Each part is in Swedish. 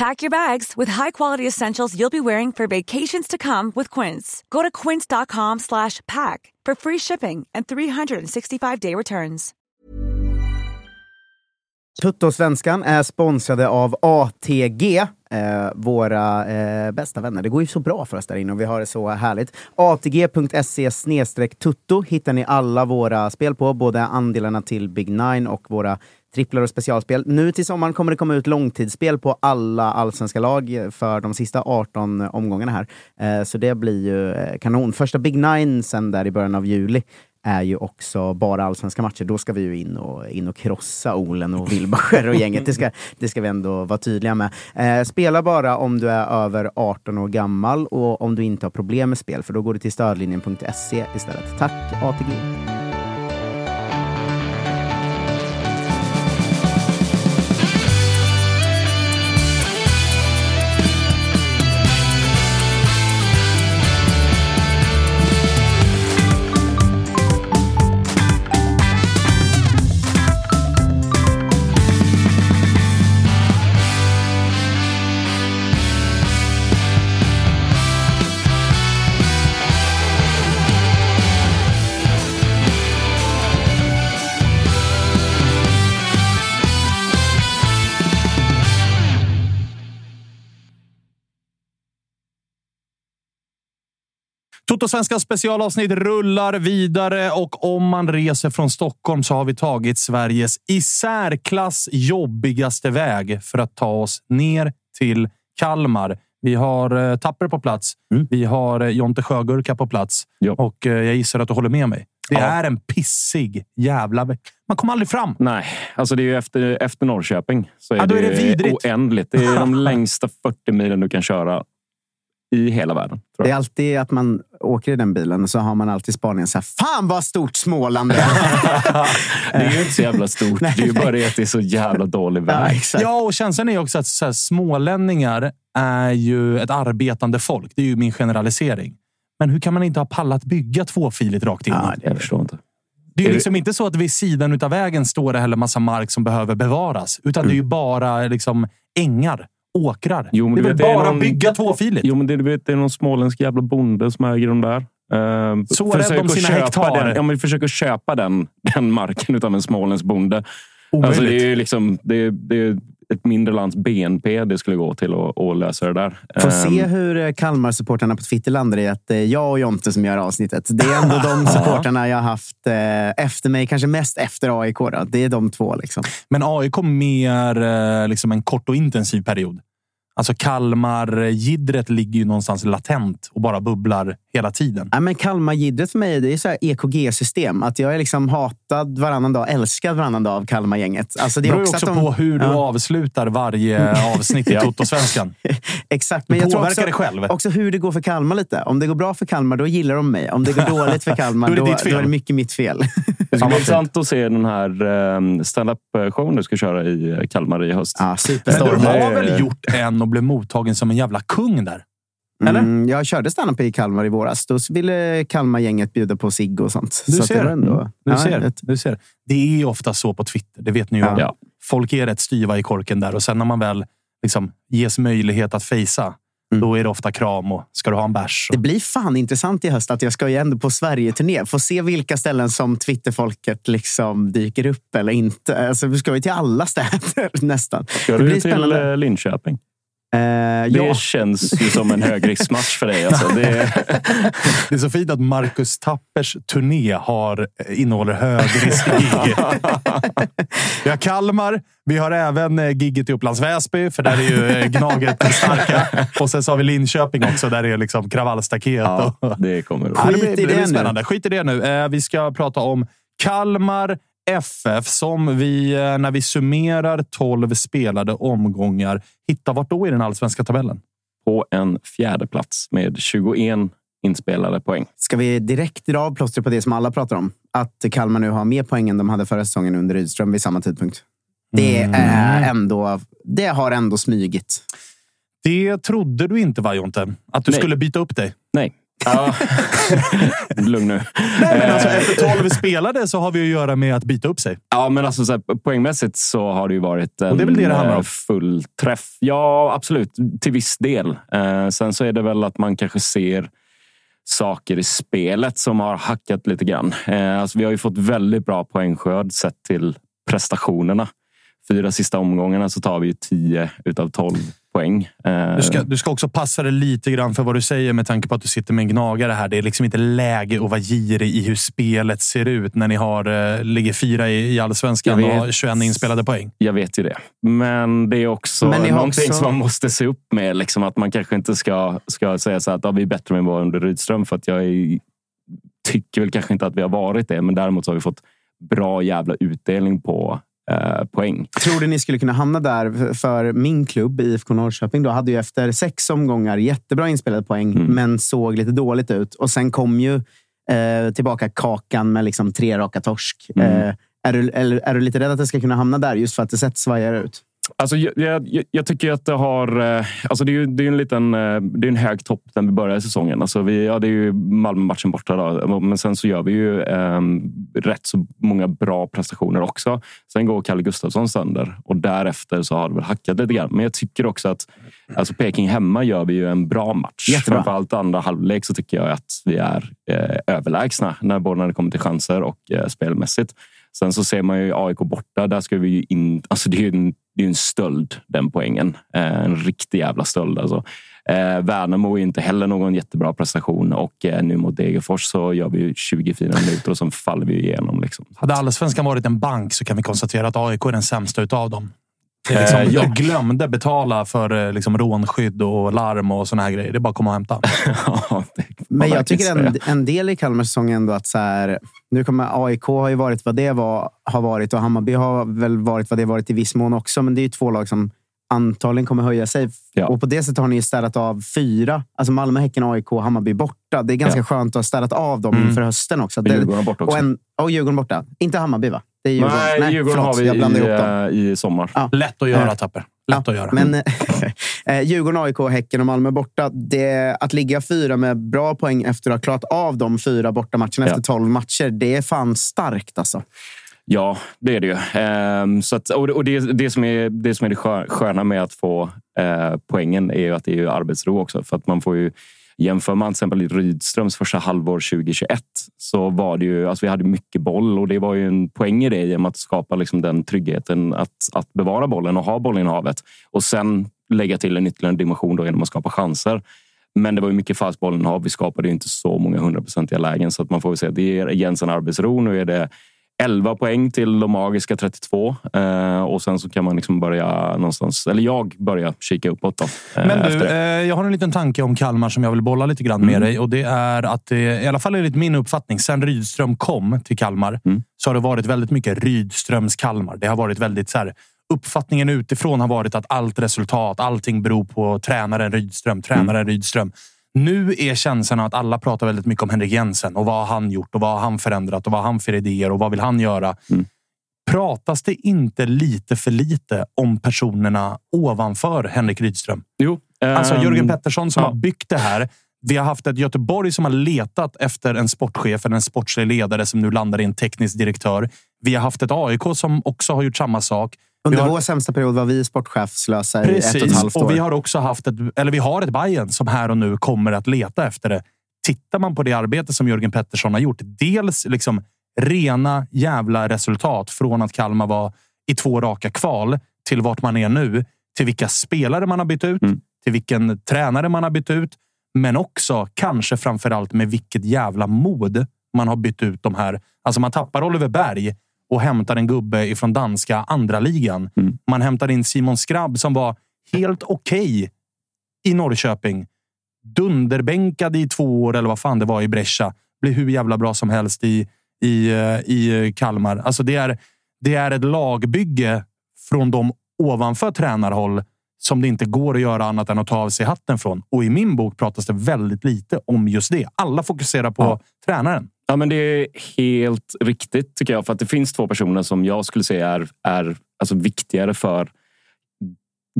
Pack your bags with high-quality essentials you'll be wearing for vacations to come with Quince. Go to quince.com slash pack for free shipping and 365-day returns. Tuttosvenskan är sponsrade av ATG, eh, våra eh, bästa vänner. Det går ju så bra för oss där inne och vi har det så härligt. ATG.se tutto hittar ni alla våra spel på, både andelarna till Big Nine och våra tripplar och specialspel. Nu till sommaren kommer det komma ut långtidsspel på alla allsvenska lag för de sista 18 omgångarna här. Eh, så det blir ju eh, kanon. Första Big Nine sen där i början av juli är ju också bara allsvenska matcher. Då ska vi ju in och, in och krossa Olen och Wilbacher och gänget. Det ska, det ska vi ändå vara tydliga med. Eh, spela bara om du är över 18 år gammal och om du inte har problem med spel, för då går du till stödlinjen.se istället. Tack ATG! Totosvenskans specialavsnitt rullar vidare och om man reser från Stockholm så har vi tagit Sveriges i särklass jobbigaste väg för att ta oss ner till Kalmar. Vi har eh, Tapper på plats. Vi har eh, Jonte Sjögurka på plats och eh, jag gissar att du håller med mig. Det Ja. är en pissig jävla väg. Man kommer aldrig fram. Nej, alltså det är ju efter, efter Norrköping. Så är Ja, då är det det vidrigt. oändligt. Det är de längsta 40 milen du kan köra i hela världen. Tror Det är alltid att man åker i den bilen och så har man alltid spaningen så här, Fan vad stort Småland är! Det är ju inte så jävla stort. Det är ju bara det att det är så jävla dålig väg. Ja, och känslan är också att så här, smålänningar är ju ett arbetande folk. Det är ju min generalisering. Men hur kan man inte ha pallat bygga tvåfiligt rakt igenom? Jag förstår inte. Det är ju Är det- liksom inte så att vid sidan av vägen står det heller massa mark som behöver bevaras. Utan det är ju bara liksom ängar, åkrar. Jo, men det är väl bara någon- bygga tvåfiligt. Jo, men det, du vet, det är någon småländsk jävla bonde som äger de där. Uh, Så rädd om sina hektar. Den, ja, men försöker köpa den, den marken utav en småländsk bonde. Omöjligt. Alltså, det är liksom, det är, det är ett mindre lands BNP det skulle gå till att, att lösa det där. Får Ehm, se hur eh, Kalmar-supportrarna på Twitter landar i att eh, jag och Jonte som gör avsnittet. Det är ändå de supportrarna jag har haft eh, efter mig, kanske mest efter AIK. Då. Det är de två. Liksom. Men AIK mer liksom en kort och intensiv period. Alltså Kalmar-jiddret ligger ju någonstans latent och bara bubblar hela tiden. Ja, men Kalmar-jiddret för mig det är så här EKG-system. Att jag är liksom hatad varannan dag, älskad varannan dag av Kalmar-gänget. Alltså, Det beror också också att de- på hur du Ja. avslutar varje avsnitt i Totosvenskan. Exakt. Du Men jag tror påverkar också, dig själv. också hur det går för Kalmar lite. Om det går bra för Kalmar, då gillar de mig. Om det går dåligt för Kalmar, Då är det då, då är det mycket mitt fel. Det ska bli intressant att se den här um, stand-up-showen du ska köra i eh, Kalmar i höst. Ja, Men du har väl gjort en och blev mottagen som en jävla kung där? Eller? Mm, jag körde standup i Kalmar i våras. Då ville Kalmar-gänget bjuda på cigg och sånt. Du så ser. det ändå, Du, ja, ser, ett- du ser. Det är ju ofta så på Twitter. Det vet ni ju. om. Ja. Folk är rätt styva i korken där och sen när man väl liksom ges möjlighet att fejsa, då är det ofta kram och ska du ha en bärs? Det blir fan intressant i höst att jag ska ju ändå på Sverige-turné. Få se vilka ställen som Twitterfolket liksom dyker upp eller inte. Alltså, vi ska ju till alla städer nästan. Ska det du blir till spännande. eh, Linköping? Eh, Det ja, känns ju som en högriskmatch för dig. Alltså. Det är, Det är så fint att Marcus Tappers turné har, eh, innehåller högriskgig. vi har Kalmar. Vi har även eh, gigget i Upplands Väsby, för där är ju eh, Gnaget starka. Och sen så har vi Linköping också, där det är liksom kravallstaket. ja, och, det kommer att Ja, det Skit blir, i det blir spännande. Skit i det nu. Eh, Vi ska prata om Kalmar FF som vi, eh, när vi summerar 12 spelade omgångar, hittar vart då i den allsvenska tabellen? på en fjärde plats med 21 inspelade poäng. ska vi direkt dra av plåstret på det som alla pratar om? Att Kalmar nu har mer poäng än de hade förra säsongen under Rydström vid samma tidpunkt. Det, är ändå, det har ändå smygit. Det trodde du inte, va, Jonte? Att du Nej. skulle byta upp dig? Nej. Ja. Lugn nu. Nej, men alltså, Eh, efter 12 spelade så har vi att göra med att byta upp sig. Ja, men alltså, så här, poängmässigt så har det ju varit en Och det är väl det det handlar om? eh, full träff. Ja, absolut. Till viss del. Eh, sen så är det väl att man kanske ser saker i spelet som har hackat lite grann. Eh, alltså, vi har ju fått väldigt bra poängskörd sett till prestationerna. Fyra sista omgångarna så tar vi ju 10 utav 12 poäng. Eh, Du ska, du ska också passa dig lite grann för vad du säger med tanke på att du sitter med en gnagare här. Det är liksom inte läge att vara girig i hur spelet ser ut när ni har, eh, ligger fyra i, i allsvenskan Jag och vet. har 21 inspelade poäng. Jag vet ju det. Men det är också Men någonting också- som man måste se upp med. Liksom att man kanske inte ska, ska säga så att ja, vi är bättre än var under Rydström. För att jag är, tycker väl kanske inte att vi har varit det. Men däremot så har vi fått bra jävla utdelning på eh, poäng. Tror du ni skulle kunna hamna där för- min klubb, IFK Norrköping? Då hade ju efter sex omgångar jättebra inspelade poäng, Mm. men såg lite dåligt ut. Och sen kom ju eh, tillbaka kakan med liksom tre raka torsk. Mm. Eh, är, du, eller, är du lite rädd att det ska kunna hamna där just för att det sett svajigare ut? Alltså, jag, jag, jag tycker att det har... eh, Alltså det är ju det är en liten eh, det är en hög topp när vi börjar säsongen. Alltså vi, ja, det är ju Malmö-matchen borta. Då. Men sen så gör vi ju eh, rätt så många bra prestationer också. Sen går Kalle Gustafsson sönder och därefter så har det väl hackat lite grann. Men jag tycker också att alltså Peking hemma gör vi ju en bra match. Jättebra. Framförallt andra halvlek så tycker jag att vi är eh, överlägsna när både när det kommer till chanser och eh, spelmässigt. Sen så ser man ju AIK borta. Där ska vi ju in... Alltså det är ju en, det är ju en stöld, den poängen. Eh, en riktig jävla stöld. Alltså. Eh, Värnamo är inte heller någon jättebra prestation och eh, nu mot Degerfors så gör vi ju 20 fina minuter och sen faller vi igenom. Liksom. Hade allsvenskan varit en bank så kan vi konstatera att AIK är den sämsta utav dem. Det är liksom, Eh, ja. Jag glömde betala för eh, liksom, rånskydd och larm och såna här grejer. Det är bara att komma och hämta. Ja, Men jag tycker en, en del i Kalmars säsong ändå att så här, nu kommer AIK har ju varit vad det var, har varit och Hammarby har väl varit vad det varit i viss mån också. Men det är ju två lag som antagligen kommer höja sig. Ja. Och på det sättet har ni ju städat av fyra. Alltså Malmö, Häcken, AIK, Hammarby borta. Det är ganska Ja. skönt att ha städat av dem Mm. inför hösten också. Och Djurgården borta också. och, en, och Djurgården borta. Inte Hammarby va? Det är Djurgården. Nej, Djurgården förlåt, har vi jag i, ihop dem. eh, i sommar. Ja. Lätt att göra, Eh, Tapper. Lätt att göra. Men eh, Djurgården, AIK, Häcken och Malmö borta. Det, att ligga fyra med bra poäng efter att ha klarat av de fyra bortamatcherna Ja. efter tolv matcher, det är fan starkt alltså. Ja, det är det ju. Ehm, så att, och det, och det, det, som är, det som är det skö- sköna med att få eh, poängen är ju att det är arbetsro också. För att man får ju Jämför man till exempel i Rydströms första halvår 2021 så var det ju, alltså vi hade mycket boll och det var ju en poäng i det genom att skapa liksom den tryggheten att, att bevara bollen och ha bollen i havet. Och sen lägga till en ytterligare dimension då genom att skapa chanser. Men det var ju mycket fast bollinnehav. Vi skapade ju inte så många hundraprocentiga lägen så att man får väl säga att det ger Jensen arbetsro. Nu är det 11 poäng till de magiska 32 eh, och sen så kan man liksom börja någonstans, eller jag börjar kika uppåt. Då, eh, Men du, eh, jag har en liten tanke om Kalmar som jag vill bolla lite grann med Mm. dig. Och det är att det, i alla fall enligt min uppfattning, sen Rydström kom till Kalmar, Mm. så har det varit väldigt mycket Rydströms Kalmar. Det har varit väldigt så här, uppfattningen utifrån har varit att allt resultat, allting beror på tränaren Rydström, tränaren Mm. Rydström. Nu är känslan att alla pratar väldigt mycket om Henrik Jensen och vad har han gjort och vad har han förändrat och vad har han för idéer och vad vill han göra? Mm. Pratas det inte lite för lite om personerna ovanför Henrik Rydström? Jo, Alltså Ehm, Jörgen Pettersson som ja. har byggt det här. Vi har haft ett Göteborg som har letat efter en sportchef eller en sportslig ledare som nu landar i en teknisk direktör. Vi har haft ett AIK som också har gjort samma sak. Vi Under har- vår sämsta period var vi sportchefslösa i ett och ett Precis, halvt år. och vi har också haft ett, eller vi har ett Bayern som här och nu kommer att leta efter det. Tittar man på det arbete som Jörgen Pettersson har gjort, dels liksom rena jävla resultat från att Kalmar var i två raka kval till vart man är nu, till vilka spelare man har bytt ut, Mm. till vilken tränare man har bytt ut, men också kanske framför allt med vilket jävla mod man har bytt ut de här. Alltså man tappar Oliver Berg och hämtar en gubbe ifrån danska andra ligan. Mm. Man hämtar in Simon Skrabb som var helt okej i Norrköping. Dunderbänkad i två år eller vad fan det var i Brescia. Blir hur jävla bra som helst i, i, eh, i Kalmar. Alltså det, är, det är ett lagbygge från de ovanför tränarhåll som det inte går att göra annat än att ta av sig hatten från. Och i min bok pratas det väldigt lite om just det. Alla fokuserar på Ja. tränaren. Ja, men det är helt riktigt tycker jag. För att det finns två personer som jag skulle säga är, är alltså viktigare för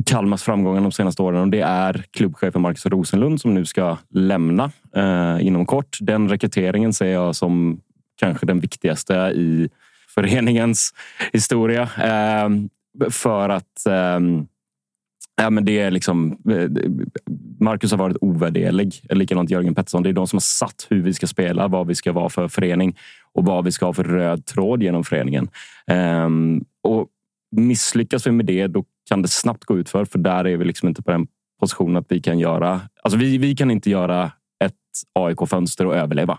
Kalmars framgångar de senaste åren. Och det är klubbchefen Marcus Rosenlund som nu ska lämna eh, inom kort. Den rekryteringen ser jag som kanske den viktigaste i föreningens historia. Eh, för att eh, Ja, men det är liksom, eh, Marcus har varit ovärderlig. Likadant Jörgen Pettersson. Det är de som har satt hur vi ska spela, vad vi ska vara för förening och vad vi ska ha för röd tråd genom föreningen. Um, och Misslyckas vi med det, då kan det snabbt gå ut för för där är vi liksom inte på den positionen att vi kan göra... Alltså vi, vi kan inte göra ett AIK-fönster och överleva.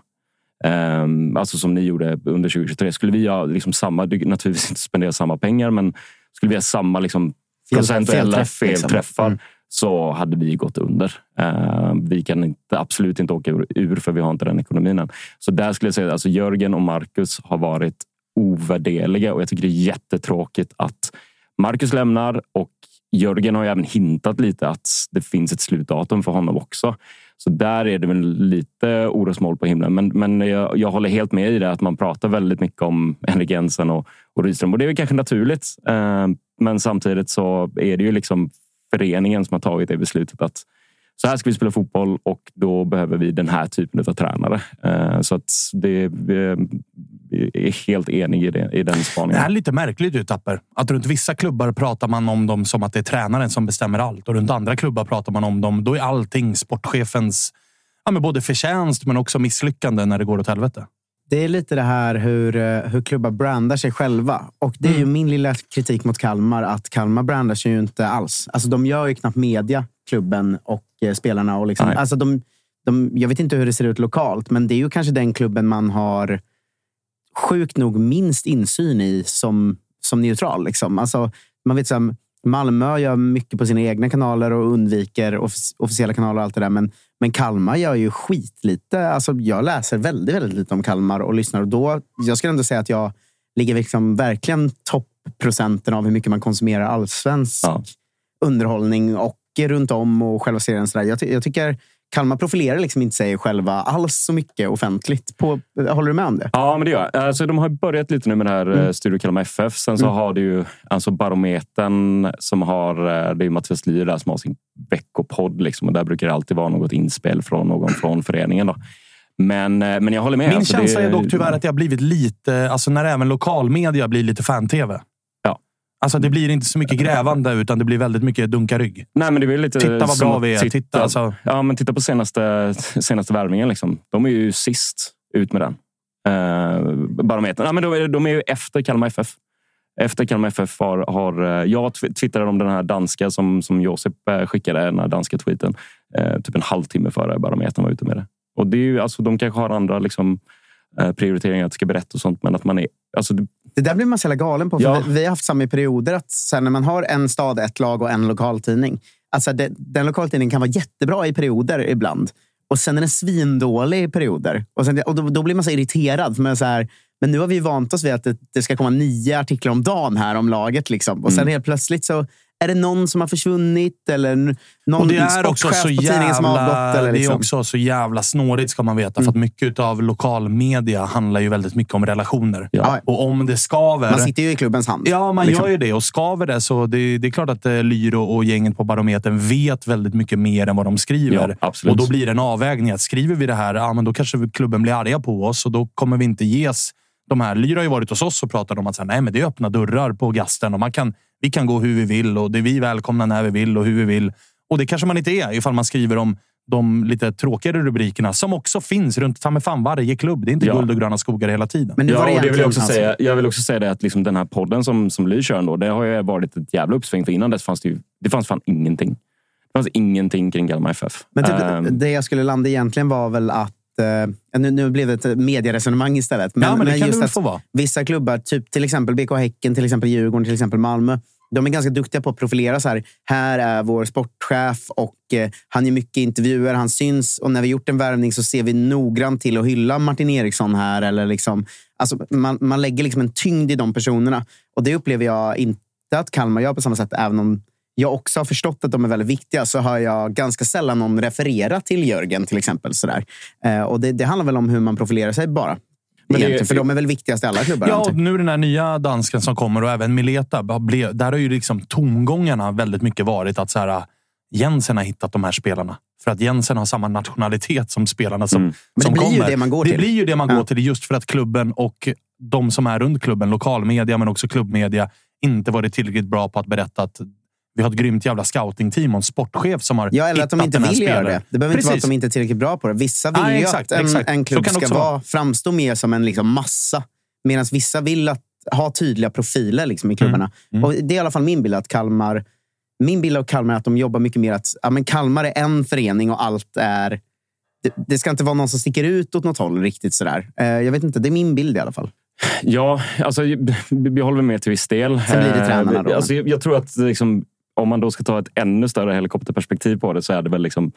Um, alltså som ni gjorde under 2023. Skulle vi ha liksom samma, naturligtvis inte spendera samma pengar, men skulle vi ha samma liksom procentuella felträff, liksom. felträffar Mm. så hade vi gått under. Eh, vi kan inte, absolut inte åka ur, ur för vi har inte den ekonomin än. Så där skulle jag säga att alltså Jörgen och Marcus har varit ovärderliga och jag tycker det är jättetråkigt att Marcus lämnar och Jörgen har ju även hintat lite att det finns ett slutdatum för honom också. Så där är det väl lite orosmoln på himlen. Men, men jag, jag håller helt med i det att man pratar väldigt mycket om Henrik Jensen och, och Rydström. Och det är väl kanske naturligt. Eh, men samtidigt så är det ju liksom föreningen som har tagit det beslutet att så här ska vi spela fotboll och då behöver vi den här typen av tränare. Eh, så att det, vi är helt eniga i, det, i den Det spaningen. här är lite märkligt du Tapper. Att runt vissa klubbar pratar man om dem som att det är tränaren som bestämmer allt. Och runt andra klubbar pratar man om dem. Då är allting sportchefens ja, men både förtjänst men också misslyckande när det går åt helvete. Det är lite det här hur, eh, hur klubbar brandar sig själva. Och det är ju min lilla kritik mot Kalmar, att Kalmar brandar sig ju inte alls. Alltså de gör ju knappt media, klubben och eh, spelarna. Och liksom, Nej. alltså de, de, jag vet inte hur det ser ut lokalt, men det är ju kanske den klubben man har sjukt nog minst insyn i som, som neutral. Liksom. Alltså, man vet så här, Malmö gör mycket på sina egna kanaler och undviker offic- officiella kanaler och allt det där. Men, men Kalmar gör ju skitlite. Alltså, jag läser väldigt, väldigt lite om Kalmar och lyssnar. Och då, jag skulle ändå säga att jag ligger liksom verkligen toppprocenten av hur mycket man konsumerar allsvensk Ja. underhållning och runt om och själva serien. Så. Jag, ty- jag tycker Kalmar profilerar liksom inte sig själva alls så mycket offentligt. På, håller du med om det? Ja, men det gör jag. Alltså, de har börjat lite nu med det här mm. Studio Kalmar FF. Sen så har du ju alltså Barometern som har... eh, Det är Mattias Lier där som har sin veckopodd. Liksom, och där brukar det alltid vara något inspel från någon från föreningen. Då. Men, eh, men jag håller med. Min Alltså, känsla det, är dock tyvärr att det har blivit lite, alltså när även lokalmedia blir lite fan-tv. Alltså det blir inte så mycket grävande utan det blir väldigt mycket dunka rygg. Nej, men det väl lite Titta vad bra vi är. Titta, alltså. Ja, men titta på senaste, senaste värvningen. Liksom. De är ju sist ut med den. Uh, barometern. Ja, men de, är- de är ju efter Kalmar FF. Efter Kalmar FF har, har eh, jag tw- twittrade om den här danska som, som Josip eh, skickade, den här danska tweeten. eh, typ en halvtimme före Barometern var ute med det. Och det är ju, alltså, de kanske har andra liksom, eh, prioriteringar att ska berätta och sånt. Men att man är... Alltså, det, där blir man så jävla galen på. För Ja. vi, har haft samma i perioder. Att så här, när man har en stad, ett lag och en lokaltidning. Alltså det, den lokaltidningen kan vara jättebra i perioder ibland. Och sen är den svindålig i perioder. Och, sen, och då, då blir man så irriterad. För man så här, men nu har vi vant oss vid att det, det ska komma nio artiklar om dagen här om laget. Liksom. Och sen helt plötsligt så är det någon som har försvunnit eller någon Och det är också så tidningen som har avgått? jävla, Eller det är liksom? också så jävla snårigt ska man veta. För att mycket av lokalmedia handlar ju väldigt mycket om relationer. Ja. Och om det skaver... Man sitter ju i klubbens hand. Ja, man liksom. gör ju det. Och skaver det så det, det är klart att eh, Lyro och gänget på Barometern vet väldigt mycket mer än vad de skriver. Ja, absolut. och då blir det en avvägning. Att skriver vi det här, ja, men då kanske klubben blir arga på oss och då kommer vi inte ges de här. Lyro har ju varit hos oss och pratat om att så här, nej, men det är öppna dörrar på gasten och man kan, vi kan gå hur vi vill och det är vi välkomna när vi vill och hur vi vill. Och det kanske man inte är ifall man skriver om de lite tråkigare rubrikerna som också finns runt ta mig fan varje klubb. Det är inte Ja. guld och gröna skogar hela tiden. Men nu Ja, var det och det vill jag, också alltså- säga, jag vill också säga det att liksom den här podden som, som Ly kör ändå, det har ju varit ett jävla uppsving. För innan dess fanns det ju det fanns fan ingenting. Det fanns ingenting kring Kalmar FF. Men typ, Ehm, det jag skulle landa egentligen var väl att eh, nu, nu blev det ett medieresonemang istället. Ja, men det kan det just väl att få vara. Vissa klubbar, typ till exempel BK Häcken, till exempel Djurgården, till exempel Malmö. De är ganska duktiga på att profilera så här. Här är vår sportchef och eh, han är mycket intervjuer. Han syns och när vi gjort en värvning så ser vi noggrant till att hylla Martin Eriksson här. Eller liksom, alltså, man, man lägger liksom en tyngd i de personerna. Och det upplever jag inte att Kalmar gör på samma sätt. Även om jag också har förstått att de är väldigt viktiga så har jag ganska sällan någon referera till Jörgen till exempel. Sådär. Eh, och det, det handlar väl om hur man profilerar sig bara. Men det- för de är väl viktigast i alla klubbar. Ja, och nu den här nya dansken som kommer och även Mileta. Där har ju liksom tongångarna väldigt mycket varit att så här, Jensen har hittat de här spelarna. För att Jensen har samma nationalitet som spelarna som, Mm. Men det som blir ju kommer. det man går det till. blir ju det man Ja. går till just för att klubben och de som är runt klubben, lokalmedia men också klubbmedia, inte varit tillräckligt bra på att berätta att vi har ett grymt jävla scoutingteam och en sportchef som har Ja, eller att de inte vill göra spelaren. det. Det behöver inte vara att Precis. de inte är tillräckligt bra på det. Vissa vill Nej, ju exakt, att en, exakt. en Så klubb kan det ska vara, vara. framstå mer som en liksom massa. Medan vissa vill att, ha tydliga profiler liksom, i klubbarna. Mm. Och det är i alla fall min bild. att Kalmar, Min bild av Kalmar är att de jobbar mycket mer att ja, men Kalmar är en förening och allt är... Det, det ska inte vara någon som sticker ut åt något håll riktigt sådär. Eh, jag vet inte, det är min bild i alla fall. Ja, alltså, vi håller med till viss del. Sen blir det tränarna Eh, då. Alltså, jag, jag tror att liksom, om man då ska ta ett ännu större helikopterperspektiv på det så är det väl liksom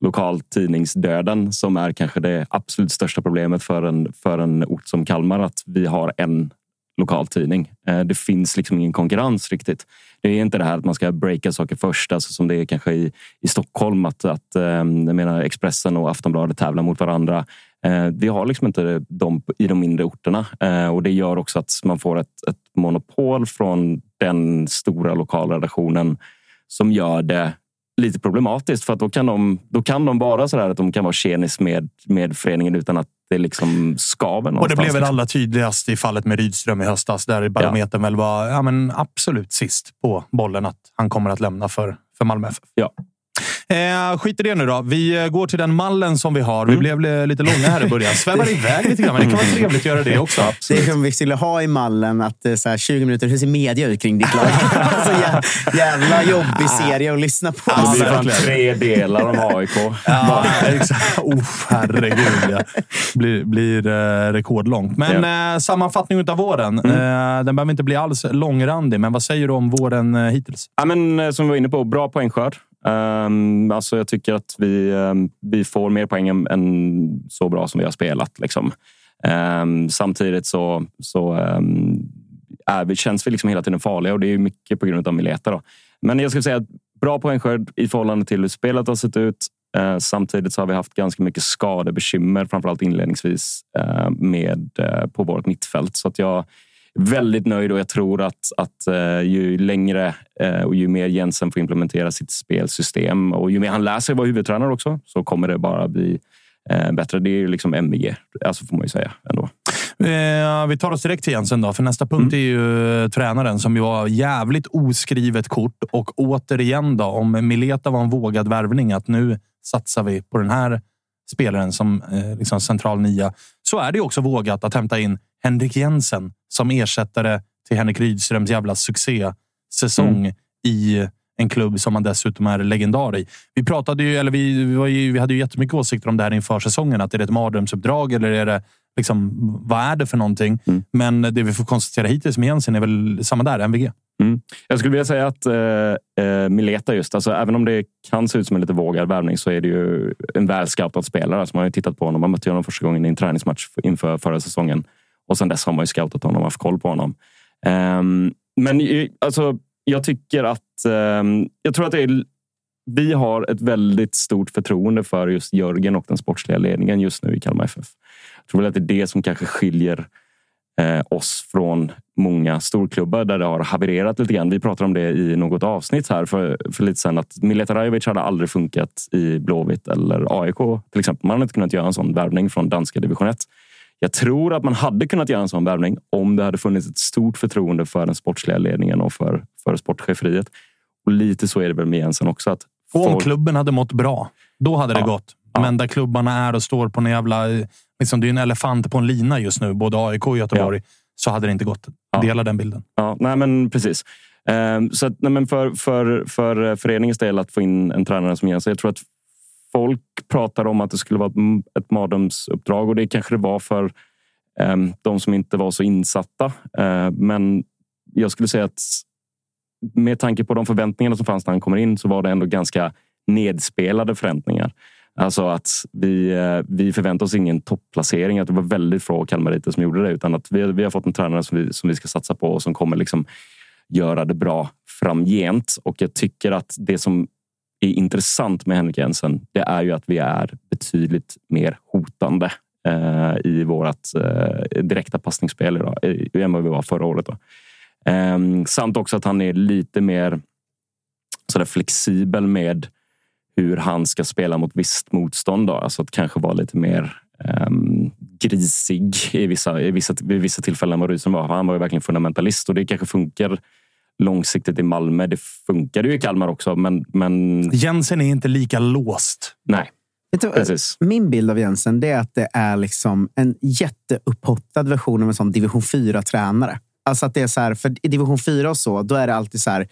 lokaltidningsdöden som är kanske det absolut största problemet för en, för en ort som Kalmar. Att vi har en lokaltidning. Eh, det finns liksom ingen konkurrens riktigt. Det är inte det här att man ska breaka saker först, alltså som det är kanske i, i Stockholm. Att, att ehm, jag menar, Expressen och Aftonbladet tävlar mot varandra. Eh, vi har liksom inte dem i de mindre orterna eh, och det gör också att man får ett, ett monopol från den stora lokalredaktionen som gör det lite problematiskt för att då kan de, då kan de vara så där att de kan vara tjenis med, med föreningen utan att det liksom skaver Och det blev väl allra tydligast i fallet med Rydström i höstas, där barometern väl var ja, men absolut sist på bollen att han kommer att lämna för, för Malmö FF. Ja. Eh, skit i det nu då. Vi eh, går till den mallen som vi har. Mm. Vi blev li- lite långa här i början. Svävar iväg lite grann, men det kan vara trevligt att göra det också. Det är som vi skulle ha i mallen, att det är så här 20 minuter, hur ser media ut kring ditt lag? alltså, jä, jävla jobbig serie att lyssna på. Det blir fan verkligen. tre delar om AIK. Ja, exakt. Oh, herregud. Ja. Blir, blir eh, rekordlångt. Men eh, sammanfattning av våren. Mm. Eh, den behöver inte bli alls långrandig, men vad säger du om våren eh, hittills? Ja, men, eh, som vi var inne på, bra poängskörd. Um, alltså jag tycker att vi, um, vi får mer poäng än, än så bra som vi har spelat. Liksom. Um, samtidigt så, så är vi, känns vi liksom hela tiden farliga och det är mycket på grund av Mileta. Då. Men jag skulle säga att bra poängskörd i förhållande till hur spelet har sett ut. Uh, samtidigt så har vi haft ganska mycket skadebekymmer, framförallt inledningsvis uh, med, uh, på vårt mittfält. Så att jag väldigt nöjd och jag tror att, att eh, ju längre eh, och ju mer Jensen får implementera sitt spelsystem och ju mer han lär sig vara huvudtränare också så kommer det bara bli eh, bättre. Det är ju liksom MVG, alltså får man ju säga ändå. Vi tar oss direkt till Jensen då, för nästa punkt är ju tränaren som ju var jävligt oskrivet kort. Och återigen då, om Mileta var en vågad värvning, att nu satsar vi på den här spelaren som eh, liksom central nia, så är det också vågat att hämta in Henrik Jensen som ersättare till Henrik Rydströms jävla succésäsong i en klubb som han dessutom är legendar i. Vi pratade ju, eller vi, vi, var ju, vi hade ju jättemycket åsikter om det här inför säsongen. Att är det ett mardrömsuppdrag eller är det liksom, vad är det för någonting? Men det vi får konstatera hittills med Jensen är väl samma där, MVG. Mm. Jag skulle vilja säga att eh, eh, Mileta just, alltså, även om det kan se ut som en lite vågad värvning så är det ju en välscoutad spelare. Alltså, man har ju tittat på honom. Man mötte honom första gången i en träningsmatch inför förra säsongen. Och sen dess har man ju scoutat honom och haft koll på honom. Eh, men alltså, jag tycker att att eh, jag tror att det är, vi har ett väldigt stort förtroende för just Jörgen och den sportsliga ledningen just nu i Kalmar FF. Jag tror väl att det är det som kanske skiljer eh, oss från många storklubbar där det har havererat lite grann. Vi pratade om det i något avsnitt här för, för lite sedan att Mileta Rajovic hade aldrig funkat i Blåvitt eller AIK till exempel. Man hade inte kunnat göra en sån värvning från danska division 1. Jag tror att man hade kunnat göra en sån värvning om det hade funnits ett stort förtroende för den sportsliga ledningen och för, för sportcheferiet. Och lite så är det väl med Jensen också. Att om folk- klubben hade mått bra, då hade det Ja. gått. Men där klubbarna är och står på en jävla... Liksom, det är en elefant på en lina just nu, både AIK och Göteborg. Så hade det inte gått. Dela den bilden. Ja, nej men precis. Ehm, så att, nej men för, för, för föreningens del att få in en tränare som Jensen. Jag tror att folk pratar om att det skulle vara ett, ett mardrömsuppdrag och det kanske det var för ehm, de som inte var så insatta. Ehm, men jag skulle säga att med tanke på de förväntningarna som fanns när han kommer in så var det ändå ganska nedspelade förväntningar. Alltså att vi, eh, vi förväntar oss ingen topplacering. Att det var väldigt få kalmariter som gjorde det. Utan att vi, vi har fått en tränare som vi, som vi ska satsa på och som kommer liksom göra det bra framgent. Och jag tycker att det som är intressant med Henrik Jensen, det är ju att vi är betydligt mer hotande eh, i vårt eh, direkta passningsspel idag, eh, än vad vi var förra året. Då. Eh, samt också att han är lite mer sådär flexibel med hur han ska spela mot visst motstånd. Då. Alltså att kanske vara lite mer ehm, grisig i vissa, i vissa, vid vissa tillfällen än vad Rydström var. Han var ju verkligen fundamentalist och det kanske funkar långsiktigt i Malmö. Det funkade ju i Kalmar också, men, men Jensen är inte lika låst. nej. Du, Precis. Min bild av Jensen det är att det är liksom en jätteupphotad version av en sån division 4-tränare. Alltså att det är så här, för i division 4 och så, då är det alltid så här.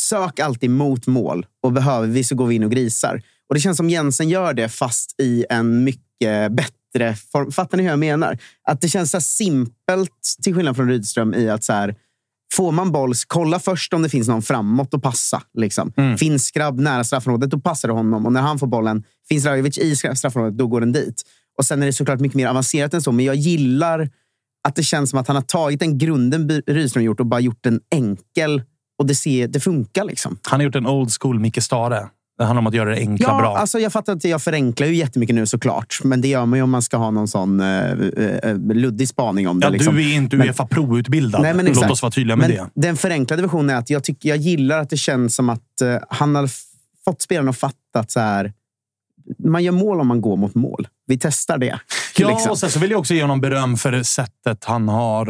Sök alltid mot mål och behöver vi så går vi in och grisar. Och det känns som Jensen gör det fast i en mycket bättre form. Fattar ni hur jag menar? Att det känns så simpelt till skillnad från Rydström i att så här, Får man boll, kolla först om det finns någon framåt och passa. Liksom. Finns grabb nära straffområdet, då passar det honom. Och när han får bollen, finns Rajovic i straffområdet, då går den dit. Och Sen är det såklart mycket mer avancerat än så, men jag gillar att det känns som att han har tagit den grunden Rydström gjort och bara gjort den enkel. Och det, ser, det funkar liksom. Han har gjort en old school Micke Stare. Det handlar om att göra det enkla Ja, bra. alltså jag fattar att jag förenklar ju jättemycket nu såklart. Men det gör man ju om man ska ha någon sån uh, luddig spaning om det. ja, liksom. Du är inte Uefa Pro-utbildad. Nej, men Låt exakt. oss vara tydliga med men det. Den förenklade versionen är att jag, tycker, jag gillar att det känns som att eh, han har fått spelarna att fatta att så här, man gör mål om man går mot mål. Vi testar det. Ja, liksom. och sen så vill jag också ge honom beröm för sättet han har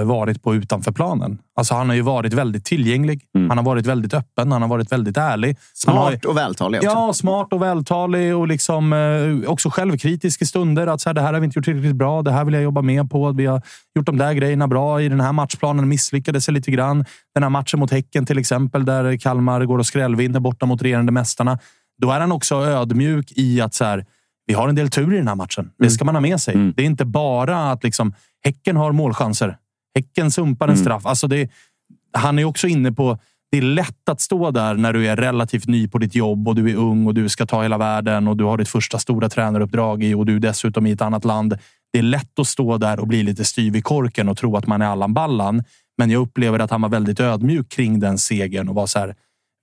eh, varit på utanför planen. Alltså, han har ju varit väldigt tillgänglig. Han har varit väldigt öppen. Han har varit väldigt ärlig. Han har, Smart och vältalig också. Ja, smart och vältalig och liksom, eh, också självkritisk i stunder. Att så här, det här har vi inte gjort tillräckligt bra. Det här vill jag jobba med på. Vi har gjort de där grejerna bra i den här matchplanen. Misslyckades sig lite grann. Den här matchen mot Häcken till exempel, där Kalmar går och skrällvinner borta mot regerande mästarna. Då är han också ödmjuk i att så här, vi har en del tur i den här matchen. Det ska man ha med sig. Det är inte bara att liksom, Häcken har målchanser. Häcken sumpar en straff. Alltså det, han är också inne på det är lätt att stå där när du är relativt ny på ditt jobb och du är ung och du ska ta hela världen och du har ditt första stora tränaruppdrag i och du är dessutom i ett annat land. Det är lätt att stå där och bli lite styv i korken och tro att man är Allan Ballan. Men jag upplever att han var väldigt ödmjuk kring den segern och var så här.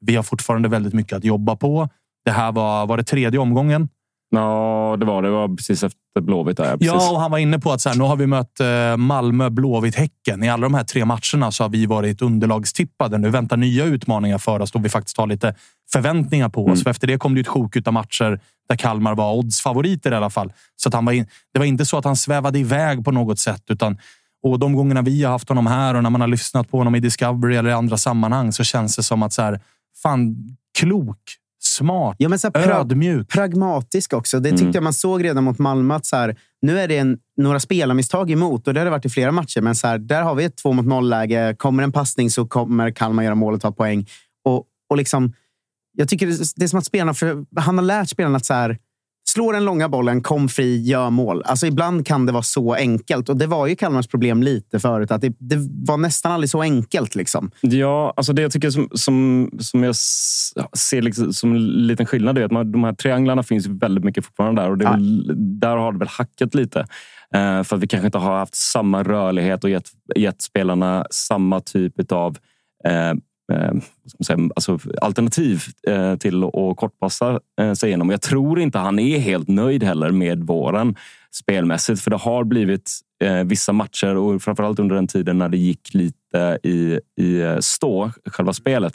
Vi har fortfarande väldigt mycket att jobba på. Det här var, var det tredje omgången. Ja, det var det. Var precis efter Blåvitt. Där, ja, precis. Ja, och han var inne på att så här, nu har vi mött eh, Malmö, Blåvitt, Häcken. I alla de här tre matcherna så har vi varit underlagstippade. Nu väntar nya utmaningar för oss då vi faktiskt har lite förväntningar på oss. För efter det kom det ett sjok av matcher där Kalmar var oddsfavoriter i alla fall. Så att han var in, det var inte så att han svävade iväg på något sätt. utan och de gångerna vi har haft honom här och när man har lyssnat på honom i Discovery eller i andra sammanhang så känns det som att så här, fan, klok, smart, Ja, men så pra- ödmjuk. pragmatisk också. Det tyckte jag man såg redan mot Malmö. Att så här, nu är det en, några spelarmisstag emot och det har det varit i flera matcher. Men så här, där har vi ett två mot noll-läge. Kommer en passning så kommer Kalmar göra mål och ta poäng. Och, och liksom, jag tycker det, det är som att spelarna... För, han har lärt spelarna att så här, slå den långa bollen, kom fri, gör mål. Alltså ibland kan det vara så enkelt. Och det var ju Kalmars problem lite förut. Att det, det var nästan aldrig så enkelt. Liksom. Ja, alltså det jag tycker som, som, som jag ser liksom som en liten skillnad är att man, de här trianglarna finns väldigt mycket fortfarande där. Och är väl, där har det väl hackat lite. Eh, för att vi kanske inte har haft samma rörlighet och gett, gett spelarna samma typ av eh, eh, säga, alltså alternativ eh, till att kortpassa eh, sig igenom. Jag tror inte han är helt nöjd heller med våren spelmässigt. För det har blivit vissa matcher och framförallt under den tiden när det gick lite i, i stå, själva spelet,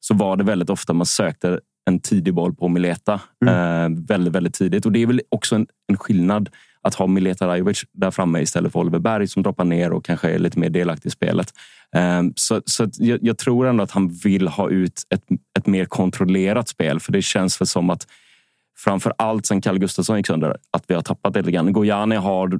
så var det väldigt ofta man sökte en tidig boll på Mileta mm. väldigt, väldigt tidigt. Och det är väl också en, en skillnad att ha Mileta Rajovic där framme istället för Oliver Berg som droppar ner och kanske är lite mer delaktig i spelet. Ehm, så så jag, jag, tror ändå att han vill ha ut ett, ett mer kontrollerat spel för det känns väl som att framför allt sen Kalle Gustafsson gick sönder, att vi har tappat det lite grann. Gojani har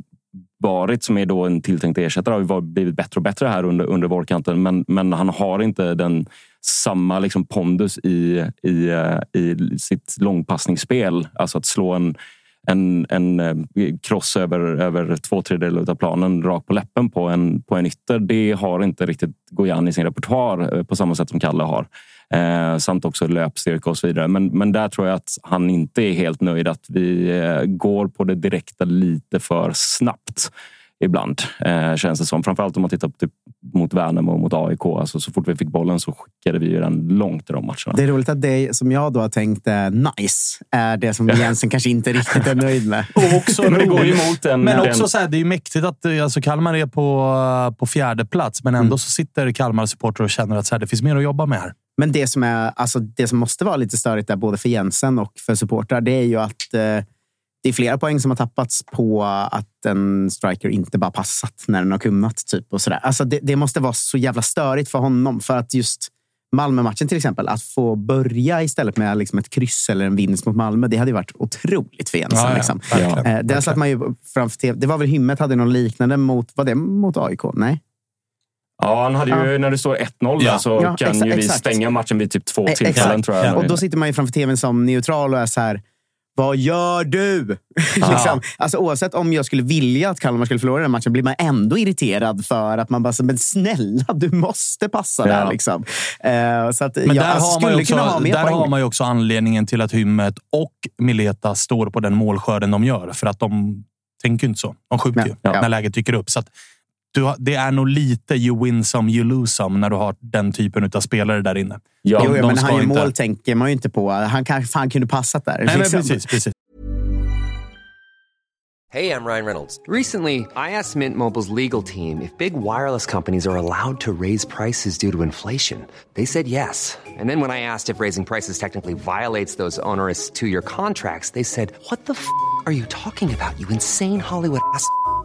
varit, som är då en tilltänkt ersättare, har blivit bättre och bättre här under, under vårkanten. Men, men han har inte den samma liksom pondus i, i, eh, i sitt långpassningsspel. Alltså att slå en, en, en eh, cross över, över två tredjedelar av planen rakt på läppen på en, på en ytter. Det har inte riktigt Gojan i sin repertoar eh, på samma sätt som Kalle har. Eh, samt också löpstyrka och så vidare. Men, men där tror jag att han inte är helt nöjd. Att vi eh, går på det direkta lite för snabbt ibland, eh, känns det som. Framförallt om man tittar på typ, mot Värnamo och mot AIK. Alltså, så fort vi fick bollen så skickade vi den långt i de matcherna. Det är roligt att det som jag då har tänkt är nice är det som Jensen kanske inte riktigt är nöjd med. Och också det går emot en, men också så här, det är mäktigt att alltså, Kalmar är på, på fjärde plats, men ändå mm. så sitter Kalmar-supportrar och känner att så här, det finns mer att jobba med här. Men det som, är, alltså, det som måste vara lite störigt där, både för Jensen och för supportrar, det är ju att eh, det är flera poäng som har tappats på att en striker inte bara passat när den har kunnat. Typ, och sådär. Alltså det, det, måste vara så jävla störigt för honom. För att just Malmö-matchen till exempel, att få börja istället med liksom ett kryss eller en vinst mot Malmö, det hade ju varit otroligt för Jensen. Ja, ja, liksom. ja, eh, satt man ju framför TV. Det var väl Hymmet hade någon liknande mot, var det mot AIK? Nej? Ja, han hade ju, ja. när det står 1-0 ja. så ja, kan exa, ju vi exakt. stänga matchen vid typ två tillfällen. Tror jag. Och då sitter man ju framför tvn som neutral och är så här, vad gör du? liksom. alltså, oavsett om jag skulle vilja att Kalmar skulle förlora den matchen blir man ändå irriterad för att man bara, men snälla, du måste passa där. Liksom. Uh, så att, men där, alltså, har, man också, ha där har man ju också anledningen till att Hymmet och Mileta står på den målskörden de gör. För att de tänker inte så. De skjuter ju när läget dyker upp. Så att, du, det är nog lite you win some, you lose some när du har den typen av spelare där inne. Ja, jo, men han gör inte... mål tänker man ju inte på. Han kanske fan kunde passat där. Nej, liksom. men precis, precis. Hej, jag Ryan Reynolds. Recently, I asked Mint Mobiles legal team if big wireless companies are allowed to raise prices due to inflation. They said yes. And then when I asked if raising prices technically violates those onerous two-year contracts, they said, what the f*** are you talking about, you insane Hollywood ass?"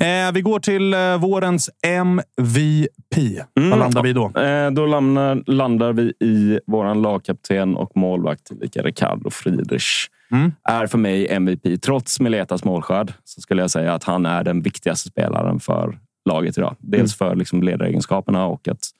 Eh, vi går till eh, vårens MVP. Mm. Vad landar vi då? Eh, då landar, landar vi i vår lagkapten och målvakt, tillika Ricardo Friedrich. Mm. Är för mig MVP. Trots Miletas målskörd så skulle jag säga att han är den viktigaste spelaren för laget idag. Dels mm. för liksom ledaregenskaperna och att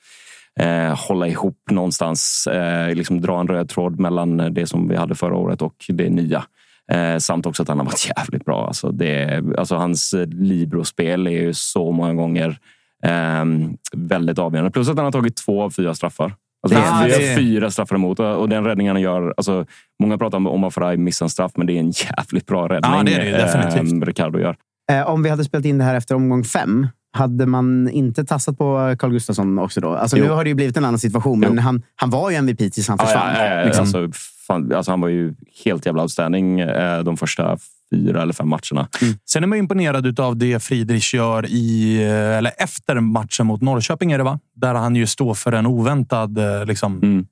eh, hålla ihop någonstans. Eh, liksom dra en röd tråd mellan det som vi hade förra året och det nya. Eh, samt också att han har varit jävligt bra. Alltså det, alltså hans Libro-spel är ju så många gånger eh, väldigt avgörande. Plus att han har tagit två av fyra straffar. Alltså ja, vi har fyra straffar emot och den räddningen han gör. Alltså, många pratar om om Afaraj missar en straff, men det är en jävligt bra räddning ja, det är det, definitivt. Eh, Ricardo gör. Eh, om vi hade spelat in det här efter omgång fem Hade man inte tassat på Carl Gustafsson också då? Alltså, Jo. nu har det ju blivit en annan situation, men Jo. han, han var ju MVP tills han Ja, försvann. ja, ja, ja, liksom. alltså, fan, alltså, han var ju helt jävla outstanding eh, de första fyra eller fem matcherna. Sen är man imponerad av det Friedrich gör i, eh, eller efter matchen mot Norrköping, är det va? Där han ju står för en oväntad eh, liksom, Mm.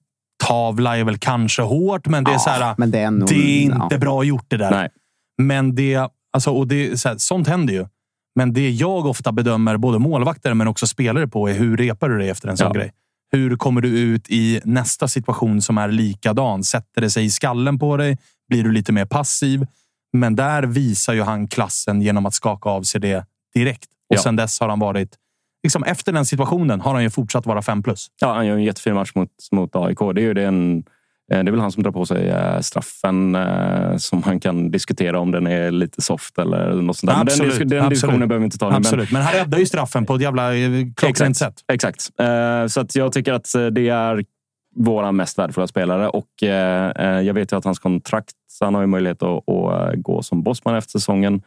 tavla är väl kanske hårt, men det är Ja, så här, men det är, nog, det är inte ja. bra gjort det där. Nej. Men det, alltså, och det, så här, sånt händer ju. Men det jag ofta bedömer både målvakter men också spelare på är hur repar du dig efter en sån Ja. grej? Hur kommer du ut i nästa situation som är likadan? Sätter det sig i skallen på dig? Blir du lite mer passiv? Men där visar ju han klassen genom att skaka av sig det direkt. Och Ja. sen dess har han varit... Liksom efter den situationen har han ju fortsatt vara fem plus. Ja, han gör en jättefin match mot, mot AIK. Det är ju den, det är väl han som drar på sig eh, straffen eh, som man kan diskutera om den är lite soft eller något sånt där. Men den, den diskussionen behöver vi inte ta nu. men- Absolut. Men han räddar ju straffen på ett jävla eh, klockrent sätt. Exakt. Eh, Så att jag tycker att eh, det är våra mest värdefulla spelare och eh, eh, jag vet ju att hans kontrakt, han har ju möjlighet att, att eh, gå som bossman efter säsongen.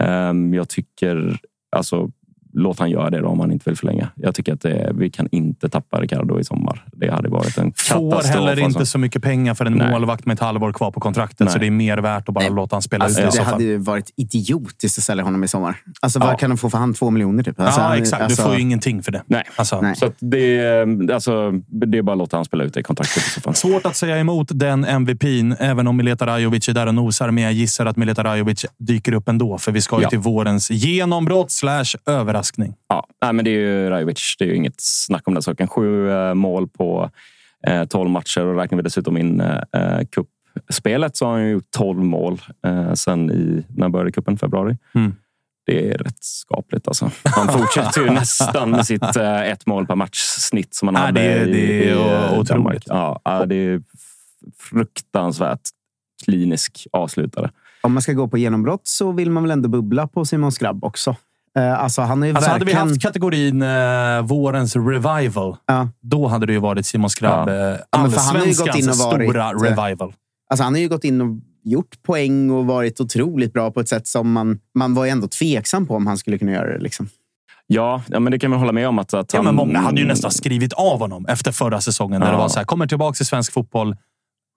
Eh, Jag tycker, alltså låt han göra det då om han inte vill förlänga. Jag tycker att det, vi kan inte tappa Ricardo i sommar. Det hade varit en Får katastrof. heller inte alltså. så mycket pengar för en Nej. målvakt med ett halvår kvar på kontraktet. Nej. Så det är mer värt att bara Nej. låta han spela Alltså, ut det i det hade ju varit idiotiskt att sälja honom i sommar. Alltså, Ja. Vad kan de få för han? Två miljoner typ? Alltså, ja, han- exakt. Alltså, Du får ju ingenting för det. Nej. Alltså, Nej. Så att det, är- alltså, det är bara att låta han spela ut det i kontraktet i så fall. Svårt att säga emot den MVPn, även om Mileta Rajovic är där och nosar. Men jag gissar att Mileta Rajovic dyker upp ändå, för vi ska ju Ja. till vårens genombrott slash överraskning. Ja, nej, men det är ju Rajovic. Det är ju inget snack om den saken. Sju eh, mål på eh, 12 matcher och räknar vi dessutom in eh, cupspelet så har han ju gjort 12 mål eh, sen i, när började cupen? Februari. Mm. Det är rätt skapligt alltså. Han fortsätter ju nästan med sitt eh, ett mål per match snitt som han Ja, hade det är- i, det är i eh, otroligt. Ja, det är fruktansvärt klinisk avslutare. Om man ska gå på genombrott så vill man väl ändå bubbla på Simon Skrabb också. Eh, alltså, han är Alltså, hade vi verkligen... haft kategorin eh, vårens revival, Ja. då hade det ju varit Simon Skrabb. Ja. Ja. Ja, varit, stora eh, revival. Alltså, han har ju gått in och gjort poäng och varit otroligt bra på ett sätt som man, man var ju ändå tveksam på om han skulle kunna göra det. Liksom. Ja, ja men det kan man hålla med om. Att, att Ja, han, men många hade ju nästan skrivit av honom efter förra säsongen. Ja. det var så här, kommer tillbaka till svensk fotboll,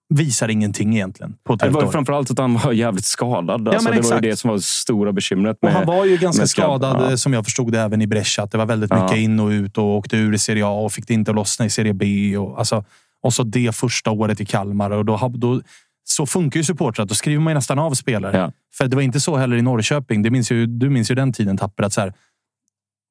visar ingenting egentligen på Det var framförallt att han var jävligt skadad. Alltså, men det var exakt. det som var det stora bekymret. Och Med, han var ju ganska skadad, Ja. som jag förstod det, även i Brescia. Att det var väldigt mycket Ja. in och ut och åkte ur i Serie A och fick det inte att lossna i Serie B. Och, alltså, och så det första året i Kalmar. Och då, då, så funkar ju supportrar. Då skriver man nästan av spelare. Ja. För det var inte så heller i Norrköping. Det minns ju, du minns ju den tiden, Tapper. Att så här,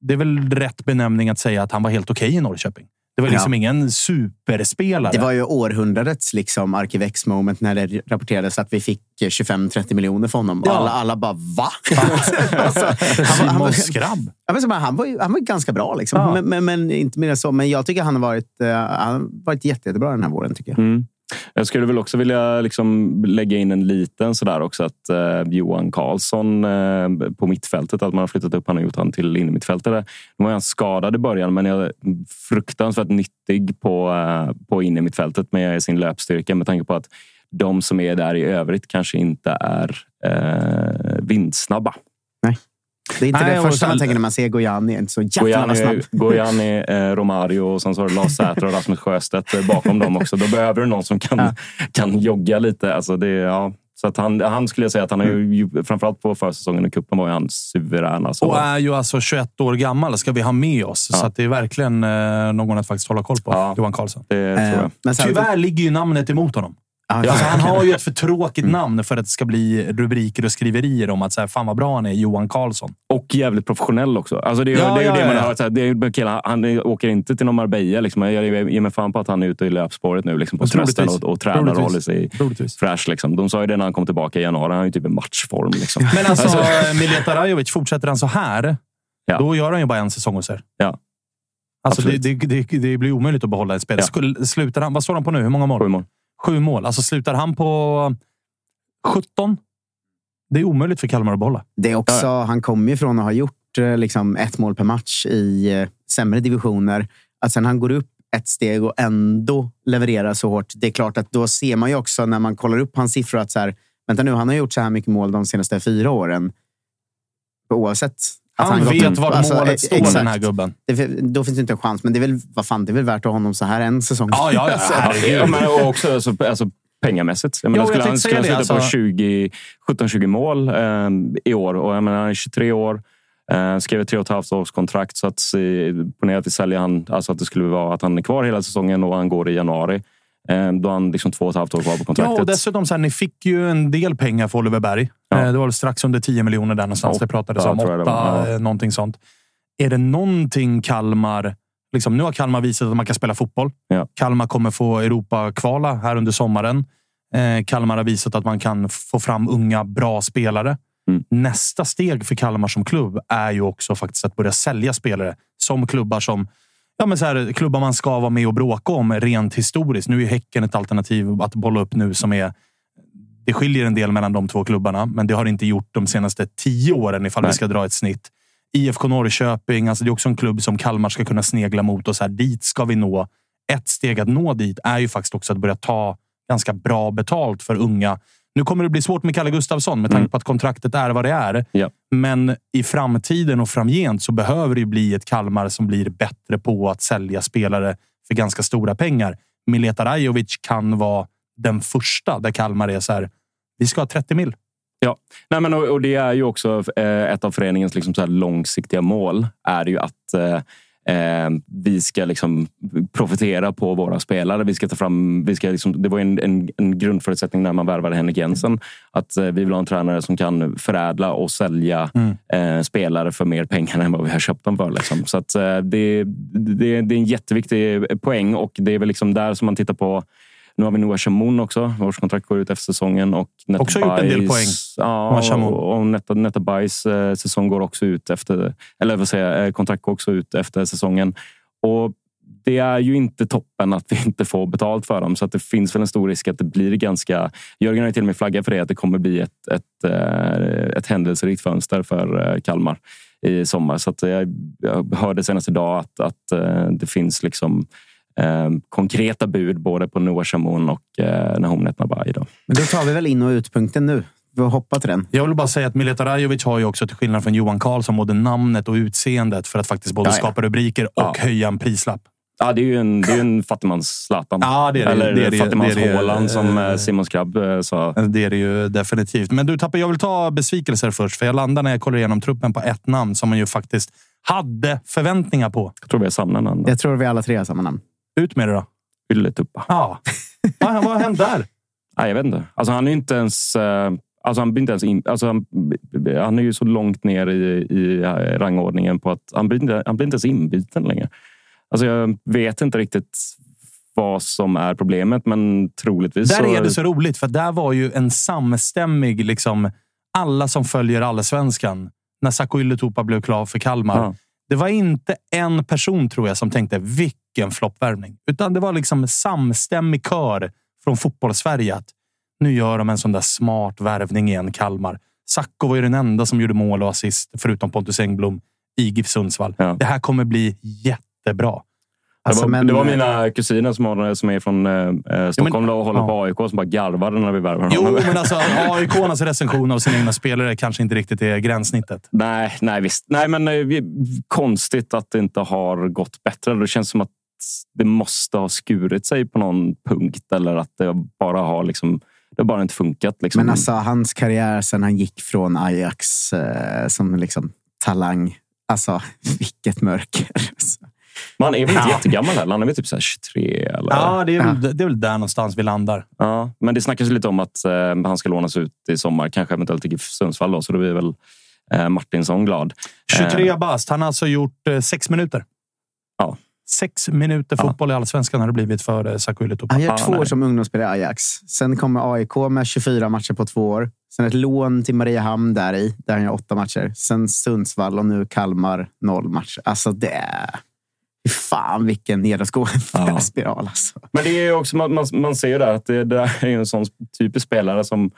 det är väl rätt benämning att säga att han var helt okej i Norrköping. Det var liksom Ja. ingen superspelare. Det var ju århundradets liksom, Arkivex-moment när det rapporterades att vi fick eh, 25-30 miljoner för honom. Ja. Alla, alla bara, va? alltså, han, var- han, var, bara, han, var, ju- han var ju ganska bra, liksom. Ja. men, men, men inte mer så. Men jag tycker han har varit, eh, han har varit jätte, jättebra den här våren. tycker jag. Mm. Jag skulle väl också vilja liksom lägga in en liten sådär också att eh, Johan Karlsson eh, på mittfältet, att man har flyttat upp honom och gjort honom till innermittfältare. Nu var han skadad i början, men jag är fruktansvärt nyttig på, eh, på innermittfältet med sin löpstyrka med tanke på att de som är där i övrigt kanske inte är eh, vindsnabba. Det är inte Nej, det och första sen- man tänker när man ser Gojani. Inte så jävla snabb. Gojani, Gojani eh, Romario och sen så har du Lars Säter och Rasmus Sjöstedt eh, bakom dem också. Då behöver du någon som kan, Ja. kan jogga lite. Alltså det, ja. Så att han, han skulle jag säga att han har ju, framförallt på försäsongen i cupen var ju han suverän. Alltså. Och är ju alltså 21 år gammal, ska vi ha med oss. Ja. Så att det är verkligen eh, någon att faktiskt hålla koll på. Ja. Johan Karlsson. det tror Eh, Tyvärr ligger ju namnet emot honom. Alltså, han har ju ett för tråkigt Mm. namn för att det ska bli rubriker och skriverier om att så här, fan vad bra han är, Johan Karlsson. Och jävligt professionell också. Alltså det, Ja, det är ju ja, det ja, man ja. har hört. så här, Det är, killar, han åker inte till någon Marbella. Liksom. Jag ger ger mig fan på att han är ute i löpspåret nu liksom, på semestern och, och tränar och håller sig Troligtvis. fräsch. Liksom. De sa ju det när han kom tillbaka i januari. Han är ju typ i matchform. Liksom. Men alltså, Mileta Rajovic, fortsätter han så här, Ja. då gör han ju bara en säsong hos er. Ja. Alltså, det, det, det, det blir omöjligt att behålla ett spel. Ja. Skulle, slutar han, vad står han på nu? Hur många mål? Sju mål. Sju mål. Alltså slutar han på 17? Det är omöjligt för Kalmar att behålla. Det är också, Han kommer ju från att ha gjort eh, liksom, ett mål per match i eh, sämre divisioner. Att sen han går upp ett steg och ändå levererar så hårt. Det är klart att då ser man ju också när man kollar upp hans siffror att så här, vänta nu, han har gjort så här mycket mål de senaste fyra åren. Oavsett att Han gått vet upp. var Alltså, målet står, exakt. den här gubben. Det, då finns det inte en chans, men det är väl, vad fan, det är väl värt att ha honom så här en säsong. Ja, ja, ja. Så- herregud. Ja, men också alltså, alltså, pengamässigt. Jag menar, Jo, jag skulle han tänkte skulle han det, sluta på alltså. 20 17-20 mål eh, i år och jag menar, han är 23 år. Eh, skrev ett tre och ett halvt års kontrakt så att eh, ponera att vi säljer han, alltså att det skulle vara att han är kvar hela säsongen och han går i januari. Eh, då har han liksom två och ett halvt år kvar på Ja, kontraktet. och dessutom så här, ni fick ju en del pengar för Oliver Berg. Ja. Eh, Det var väl strax under 10 miljoner där någonstans. Ja, det pratades ja, om. Åtta. Ja. eh, någonting sånt. Är det någonting Kalmar... Liksom, nu har Kalmar visat att man kan spela fotboll. Ja. Kalmar kommer få Europa-kvala här under sommaren. Eh, Kalmar har visat att man kan få fram unga, bra spelare. Mm. Nästa steg för Kalmar som klubb är ju också faktiskt att börja sälja spelare som klubbar som Ja, men så här, klubbar man ska vara med och bråka om rent historiskt. Nu är Häcken ett alternativ att bolla upp nu som är... Det skiljer en del mellan de två klubbarna, men det har inte gjort de senaste tio åren ifall vi Nej. ska dra ett snitt. IFK Norrköping, alltså det är också en klubb som Kalmar ska kunna snegla mot och så här, dit ska vi nå. Ett steg att nå dit är ju faktiskt också att börja ta ganska bra betalt för unga. Nu kommer det bli svårt med Kalle Gustafsson med tanke Mm. på att kontraktet är vad det är. Ja. Men i framtiden och framgent så behöver det bli ett Kalmar som blir bättre på att sälja spelare för ganska stora pengar. Mileta Rajovic kan vara den första där Kalmar är så här. Vi ska ha 30 mil. Ja, Nej, men, och, och det är ju också eh, ett av föreningens liksom, så långsiktiga mål. är ju att eh, eh, vi ska liksom profitera på våra spelare. Vi ska ta fram, vi ska liksom, det var en, en, en grundförutsättning när man värvade Henrik Jensen. Att eh, vi vill ha en tränare som kan förädla och sälja eh, spelare för mer pengar än vad vi har köpt dem för. Liksom. Så att, eh, det, det, det är en jätteviktig poäng och det är väl liksom där som man tittar på nu har vi Noah Shamoun också, vars kontrakt går ut efter säsongen. Och Netta Också gjort en del poäng, Ja, och, och Netta, Netta Bajs eh, säsong går också ut efter... Eller vad säger jag, eh, kontrakt går också ut efter säsongen. Och det är ju inte toppen att vi inte får betalt för dem. Så att det finns väl en stor risk att det blir ganska... Jörgen har ju till och med flaggat för det, att det kommer bli ett, ett, eh, ett händelserikt fönster för eh, Kalmar i sommar. Så att jag, jag hörde senast idag att, att det finns liksom konkreta bud både på Noah Shamoun och eh, Nahom Netnabai. Då. Men då tar vi väl in och utpunkten nu. Vi får hoppa till den. Jag vill bara säga att Mileta Rajovic har ju också till skillnad från Johan Karlsson både namnet och utseendet för att faktiskt både Ja, ja. skapa rubriker och Ja. höja en prislapp. Ja, det är ju en, det är ju en fattigmans-Zlatan. Ja, det är det. Eller Det det. fattigmans Det är det. Haaland som Eh, eh, Simon Skrabb sa. Det är det ju definitivt. Men du Tapper, jag vill ta besvikelser först. För jag landar när jag kollar igenom truppen på ett namn som man ju faktiskt hade förväntningar på. Jag tror vi har samma namn. Jag tror vi alla tre har samma namn. Ut med det då. Ylletuppa. Ja. vad, vad har hänt där? Nej, jag vet inte. Alltså, han är inte ens... eh, Alltså han, blir inte ens in, alltså han, han är ju så långt ner i, i rangordningen på att han blir, inte, han blir inte ens inbiten längre. Alltså jag vet inte riktigt vad som är problemet, men troligtvis Där så... är det så roligt, för där var ju en samstämmig... Liksom, alla som följer Allsvenskan, när Saku Ylletupa blev klar för Kalmar. Ja. Det var inte en person, tror jag, som tänkte vilken floppvärvning. Utan det var liksom samstämmig kör från fotbollssverige att nu gör de en sån där smart värvning igen, Kalmar. Sacco var ju den enda som gjorde mål och assist, förutom Pontus Engblom, i GIF Sundsvall. Ja. Det här kommer bli jättebra. Det Alltså, var, men- det var mina kusiner som, har, som är från eh, eh, Stockholm då och håller ja. på AIK som bara garvade när vi värvade Jo, honom. men alltså AIKs recension av sina egna spelare kanske inte riktigt är gränssnittet. Nej, nej visst. Nej, men eh, vi- konstigt att det inte har gått bättre. Det känns som att det måste ha skurit sig på någon punkt eller att det bara har liksom. Det har bara inte funkat. Liksom. Men alltså hans karriär sen han gick från Ajax eh, som liksom talang. Alltså, vilket mörker. Man är väl inte Ja. jättegammal heller. Han är väl typ så här 23 eller? Ja, det är, väl, det är väl där någonstans vi landar. Ja, men det snackas lite om att eh, han ska lånas ut i sommar. Kanske eventuellt till GIF Sundsvall. Då, så då blir väl eh, Martinsson glad. 23 bast. Han har alltså gjort eh, sex minuter. Ja. Sex minuter Ja. fotboll i allsvenskan har det blivit för eh, Saku Ylletupa. Han gör två år som ungdomsspelare i Ajax. Sen kommer AIK med 24 matcher på två år. Sen ett lån till Mariehamn där i, där han gör åtta matcher. Sen Sundsvall och nu Kalmar, noll matcher. Alltså det är... Fy Fan vilken nedåtgående spiral alltså. Men det är ju också, man, man, man ser ju där att det, det är en sån typisk spelare som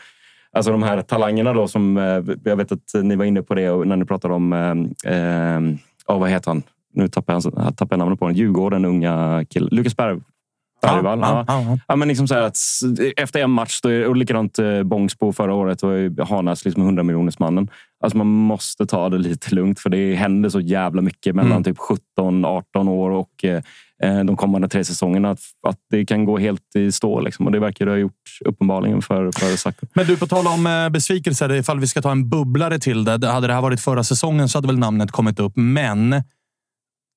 Alltså de här talangerna då som, eh, jag vet att ni var inne på det när ni pratade om, eh, oh, vad heter han? Nu tappar jag, tappar jag namnet på honom. Djurgården, unga killen. Lukas Berg. Bergvall. Ja, ja. ja, men liksom så att, efter en match, då är, och likadant eh, Bångsbo förra året och Hanas liksom 100 miljoners mannen. Alltså man måste ta det lite lugnt för det händer så jävla mycket mellan mm. typ 17, 18 år och eh, eh, de kommande tre säsongerna. Att, att det kan gå helt i stå. Liksom. Och det verkar det ha gjort uppenbarligen för, för Sacco. Men du, på tal om eh, besvikelser. Ifall vi ska ta en bubblare till det. Hade det här varit förra säsongen så hade väl namnet kommit upp. Men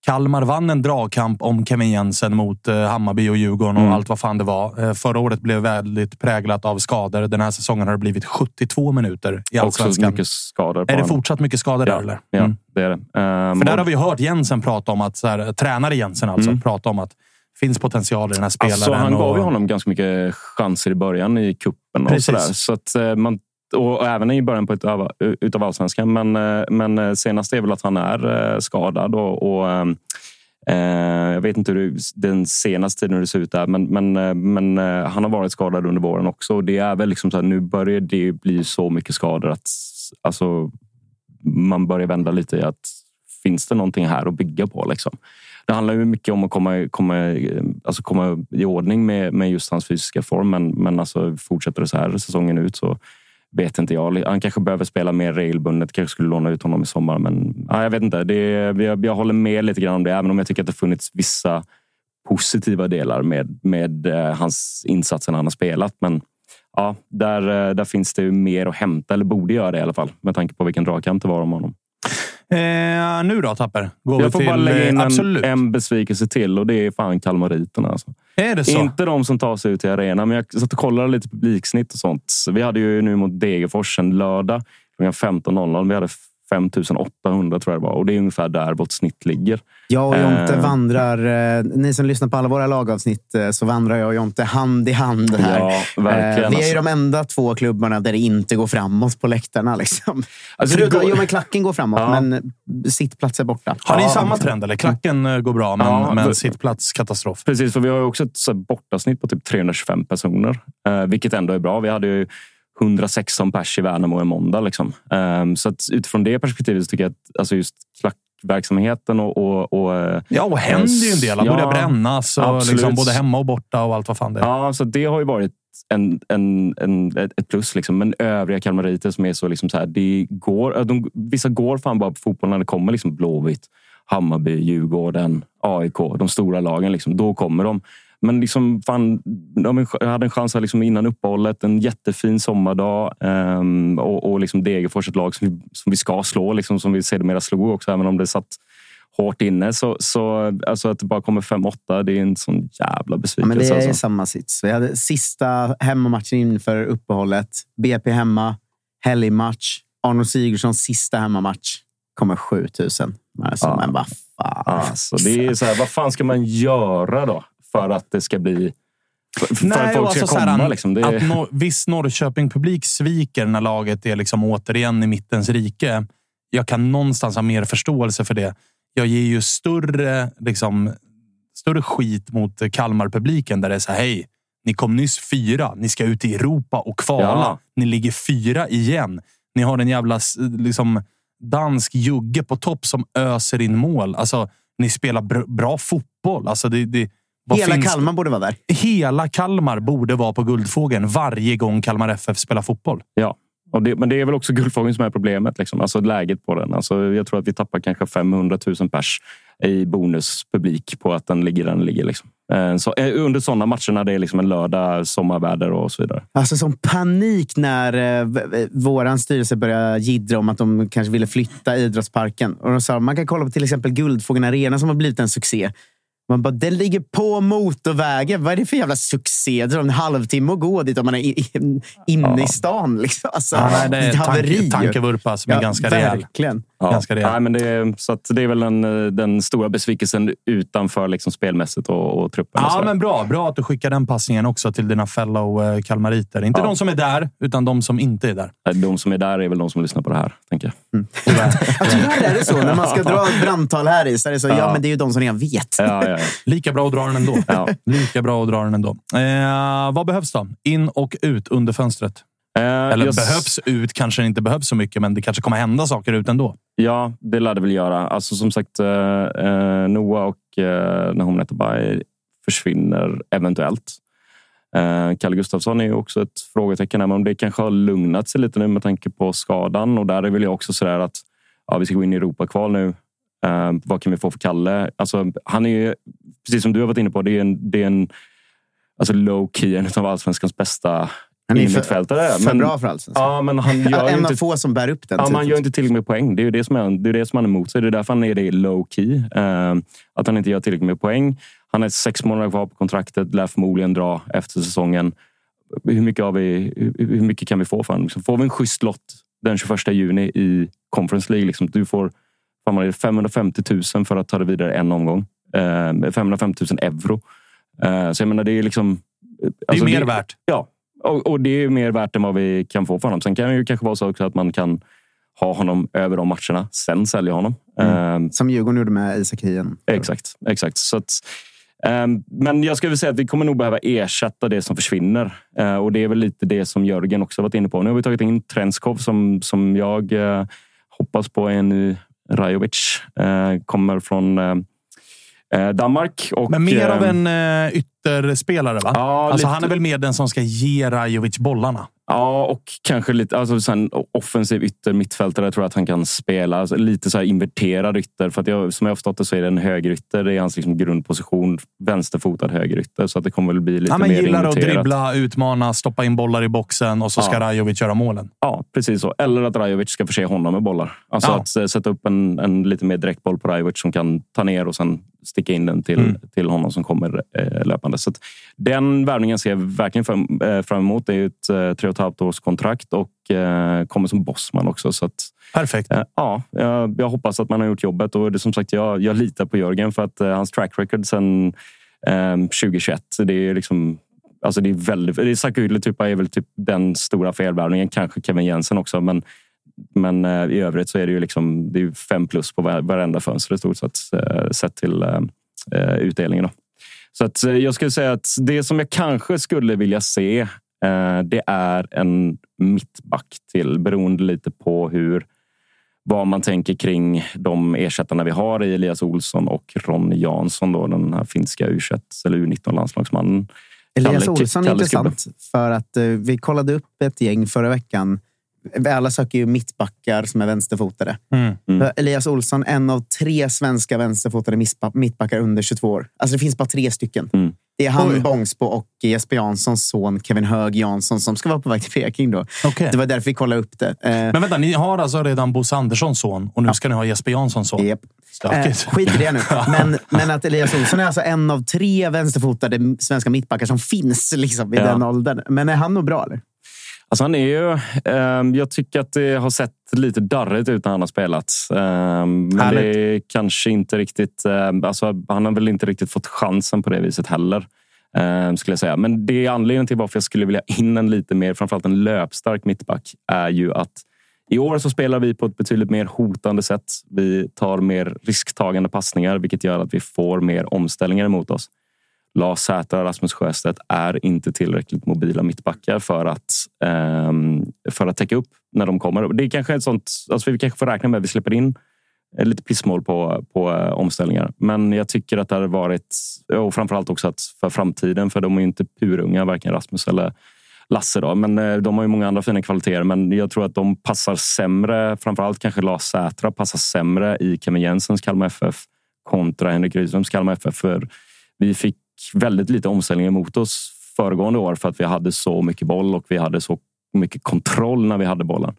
Kalmar vann en dragkamp om Kevin Jensen mot eh, Hammarby och Djurgården och mm. allt vad fan det var. Eh, förra året blev väldigt präglat av skador. Den här säsongen har det blivit 72 minuter i Allsvenskan. Också mycket skador. är det fortsatt mycket skador ja. där? Eller? Ja, mm. det är det. Um, För där har vi hört Jensen prata om att, så här, tränare Jensen alltså, mm. prata om att finns potential i den här spelaren. Alltså, han gav ju honom ganska mycket chanser i början i kuppen och sådär. Så att eh, man och även i början på utav, utav allsvenskan. Men, eh, men eh, senast är väl att han är eh, skadad och, och Eh, jag vet inte hur det, den senaste tiden hur det ser ut där, men, men, men han har varit skadad under våren också. Och det är väl liksom så här, nu börjar det bli så mycket skador att alltså, man börjar vända lite i att finns det någonting här att bygga på? Liksom? Det handlar ju mycket om att komma, komma, alltså komma i ordning med, med just hans fysiska form, men, men alltså, fortsätter det så här säsongen ut så vet inte jag. Han kanske behöver spela mer regelbundet. Kanske skulle låna ut honom i sommar. Men ja, jag vet inte. Det är, jag, jag håller med lite grann om det. Även om jag tycker att det funnits vissa positiva delar med, med eh, hans insatser när han har spelat. Men ja, där, eh, där finns det mer att hämta. Eller borde göra det i alla fall. Med tanke på vilken dragkamp det var om honom. Eh, nu då, Tapper? Går jag får bara lägga in en, en, besvikelse till och det är fan kalmariterna. Alltså. Är det så? Inte de som tar sig ut till arenan, men jag satt och kollade lite publiksnitt och sånt. Vi hade ju nu mot Degerfors en lördag klockan 15.00. Vi hade 5800 tror jag det var och det är ungefär där vårt snitt ligger. Jag och Jonte eh. vandrar, eh, ni som lyssnar på alla våra lagavsnitt, eh, så vandrar jag och Jonte hand i hand här. Ja, verkligen, vi är ju de enda två klubbarna där det inte går framåt på läktarna. Liksom. Alltså, Förutom, går... Jo, men klacken går framåt, ja. men sittplats är borta. Har ni ja. samma trend? Eller? Klacken går bra, men, ja, men sittplats katastrof. Precis, för vi har ju också ett bortasnitt på typ 325 personer, vilket ändå är bra. Vi hade ju 116 pers i Värnamo en måndag. Liksom. Um, så utifrån det perspektivet så tycker jag att alltså just klackverksamheten och, och, och... Eh, ja, och händer ju en del. Han ja, börjar brännas. Och liksom både hemma och borta och allt vad fan det är. Ja, så det har ju varit en, en, en, ett plus. Liksom. Men övriga kalmariter som är så, liksom så här, det går, de, vissa går fan bara på fotboll när det kommer liksom Blåvitt, Hammarby, Djurgården, AIK, de stora lagen. Liksom, då kommer de. Men liksom, fan, de hade en chans här liksom innan uppehållet. En jättefin sommardag. Um, och, och liksom Degerfors ett lag som vi, som vi ska slå, liksom, som vi sedermera slog också, även om det satt hårt inne. Så, så alltså att det bara kommer 5-8, det är en sån jävla besvikelse. Ja, men det är alltså. samma sits. Vi hade sista hemmamatchen inför uppehållet. BP hemma, helgmatch. Arnold Sigurdssons sista hemmamatch. Kommer 7000. Alltså, ja. Men vad fan. Alltså, det är så här, vad fan ska man göra då? För att det ska bli... För, för Nej, att folk ska alltså komma. Här, liksom. det att no, viss Norrköping-publik sviker när laget är liksom återigen i mittens rike. Jag kan någonstans ha mer förståelse för det. Jag ger ju större, liksom, större skit mot Kalmar-publiken där det är så här, hej, ni kom nyss fyra. Ni ska ut i Europa och kvala. Ja. Ni ligger fyra igen. Ni har en jävla liksom, dansk jugge på topp som öser in mål. Alltså, ni spelar br bra fotboll. Alltså, det, det, vad Hela finns... Kalmar borde vara där. Hela Kalmar borde vara på Guldfågeln varje gång Kalmar FF spelar fotboll. Ja, och det, men det är väl också Guldfågeln som är problemet. Liksom. Alltså läget på den. Alltså, jag tror att vi tappar kanske 500 000 pers i bonuspublik på att den ligger där den ligger. Liksom. Eh, så, eh, under sådana matcher när det är liksom en lördag, sommarväder och så vidare. Alltså som panik när eh, vår styrelse började jiddra om att de kanske ville flytta idrottsparken. Och de sa man kan kolla på till exempel Guldfågeln Arena som har blivit en succé. Man bara, den ligger på motorvägen. Vad är det för jävla succé? Det tar en halvtimme att gå dit om man är inne ja. i stan. Liksom. Alltså, ja, nej, det är ett haveri. tankevurpa som är ja, ganska rejäl. Verkligen. Ja. Ganska rejäl. Nej, men det, är, så att det är väl den, den stora besvikelsen utanför liksom spelmässigt och, och truppen. Ja, och men bra. Bra att du skickar den passningen också till dina fellow eh, kalmariter. Inte de som är där, utan de som inte är där. De som är där är väl de som lyssnar på det här, tänker jag. Mm. Tyvärr är det så. När man ska dra ett brandtal här i så är det så. Ja, men det är ju de som redan vet. Ja, ja, Lika bra att dra den ändå. Lika bra att dra den ändå. Eh, vad behövs då? In och ut under fönstret? Eh, Eller just... behövs ut kanske inte behövs så mycket, men det kanske kommer hända saker ut ändå. Ja, det lär det väl göra. Alltså som sagt, eh, eh Noah och eh, Nahom Netabay försvinner eventuellt. Eh, Kalle Gustafsson är ju också ett frågetecken, här, men det kanske har lugnat sig lite nu med tanke på skadan. Och där är väl jag också sådär att ja, vi ska gå in i Europakval nu. Eh, vad kan vi få för Kalle? Alltså, han är ju, precis som du har varit inne på, det är en, det är en alltså low key, en av allsvenskans bästa Han är för, för Men- bra för allsvenskan. Ja, men han gör en av inte få som bär upp den. Ja, titeln. gör inte tillräckligt med poäng. Det är ju det som, är, det är det som han är emot sig. Det är därför han är det low key. Eh, att han inte gör tillräckligt med poäng. Han är sex månader kvar på kontraktet. Lär förmodligen dra efter säsongen. Hur mycket, har vi, hur- hur mycket kan vi få för honom? Liksom, får vi en schysst lott den 21 juni i Conference League. Liksom, du får vad är det, 550 000 för att ta dig vidare en omgång. Eh, 550 000 euro. Eh, så jag menar, det är liksom... Det är mer värt. Ja, och, och det är mer värt än vad vi kan få för honom. Sen kan det ju kanske vara så också att man kan ha honom över de matcherna, sen sälja honom. Eh, Som Djurgården gjorde med Isak Hien. Exakt, exakt. Så att, ehm, men jag skulle vilja säga att vi kommer nog behöva ersätta det som försvinner. Eh, och det är väl lite det som Jörgen också varit inne på. Nu har vi tagit in Trenskov som, som jag eh, hoppas på är en ny Rajovic. Eh, kommer från eh, eh, Danmark. Och, Men mer av en ytterspelare, va? Ja, alltså, lite- Han är väl mer den som ska ge Rajovic bollarna. Ja, och kanske lite alltså, sen, offensiv ytter mittfältare tror jag att han kan spela. Alltså, lite så här inverterad ytter. För att jag, som jag har förstått det så är det en högerytter. Det är hans liksom, grundposition. Vänsterfotad högerytter. Så att det kommer väl bli lite Han men mer gillar att inverterat. dribbla, utmana, stoppa in bollar i boxen och så ska Ja. Rajovic göra målen. Ja, precis så. Eller att Rajovic ska förse honom med bollar. Alltså Ja. att eh, sätta upp en, en lite mer direktboll på Rajovic som kan ta ner och sen sticka in den till, Mm. till honom som kommer eh, löpande. Så den värvningen ser jag verkligen fram, eh, fram emot. Det är ett eh, tre och ett halvt års kontrakt och eh, kommer som bossman också. Så att, Perfekt. eh, ja, jag, jag hoppas att man har gjort jobbet och det som sagt, jag, jag litar på Jörgen för att eh, hans track record sen eh, 2021, det är liksom Alltså det är väldigt... Sakuli typ är väl typ den stora felvärvningen. Kanske Kevin Jensen också, men men eh, i övrigt så är det ju liksom, det är fem plus på var- varenda fönster i stort sett, eh, sett till eh, utdelningen. Då. Så att, jag skulle säga att det som jag kanske skulle vilja se, det är en mittback till, beroende lite på hur vad man tänker kring de ersättarna vi har i Elias Olsson och Ronny Jansson, då, den här finska u eller U19-landslagsmannen. Elias Kalle- Olsson är Kalle Skubbe. intressant för att vi kollade upp ett gäng förra veckan. Alla söker ju mittbackar som är vänsterfotade. Mm. För Elias Olsson, en av tre svenska vänsterfotade mittbackar under 22 år. Alltså det finns bara tre stycken. Mm. Det är han, Oj. Bångsbo och Jesper Janssons son Kevin Hög Jansson som ska vara på väg till Peking. Då. Okej. Det var därför vi kollade upp det. Eh, Men vänta, ni har alltså redan Bosse Anderssons son och nu ska ni ha Jesper Janssons son. Japp. Eh, Stökigt. skit i det nu. Men, men att Elias Olsson är alltså en av tre vänsterfotade svenska mittbackar som finns liksom, i Ja. den åldern. Men är han nog bra? Eller? Alltså han är ju... ehm, jag tycker att det har sett lite darrigt ut när han har spelat. Ehm, men Härligt. det är kanske inte riktigt... ehm, alltså han har väl inte riktigt fått chansen på det viset heller. ehm, skulle jag säga. Men det är anledningen till varför jag skulle vilja in en lite mer, framförallt en löpstark mittback, är ju att i år så spelar vi på ett betydligt mer hotande sätt. Vi tar mer risktagande passningar, vilket gör att vi får mer omställningar emot oss. Lars Säter och Rasmus Sjöstedt är inte tillräckligt mobila mittbackar för att, ehm, för att täcka upp när de kommer. Det är kanske ett sånt, alltså vi kanske får räkna med att vi släpper in lite pissmål på, på eh, omställningar. Men jag tycker att det har varit, och framförallt också att för framtiden, för de är ju inte purunga, varken Rasmus eller Lasse. Då. Men eh, de har ju många andra fina kvaliteter, men jag tror att de passar sämre. Framförallt kanske Lars Sätra passar sämre i Kevin Jensens Kalmar FF kontra Henrik Rydströms Kalmar FF. För vi fick väldigt lite omställningar mot oss föregående år för att vi hade så mycket boll och vi hade så mycket kontroll när vi hade bollen.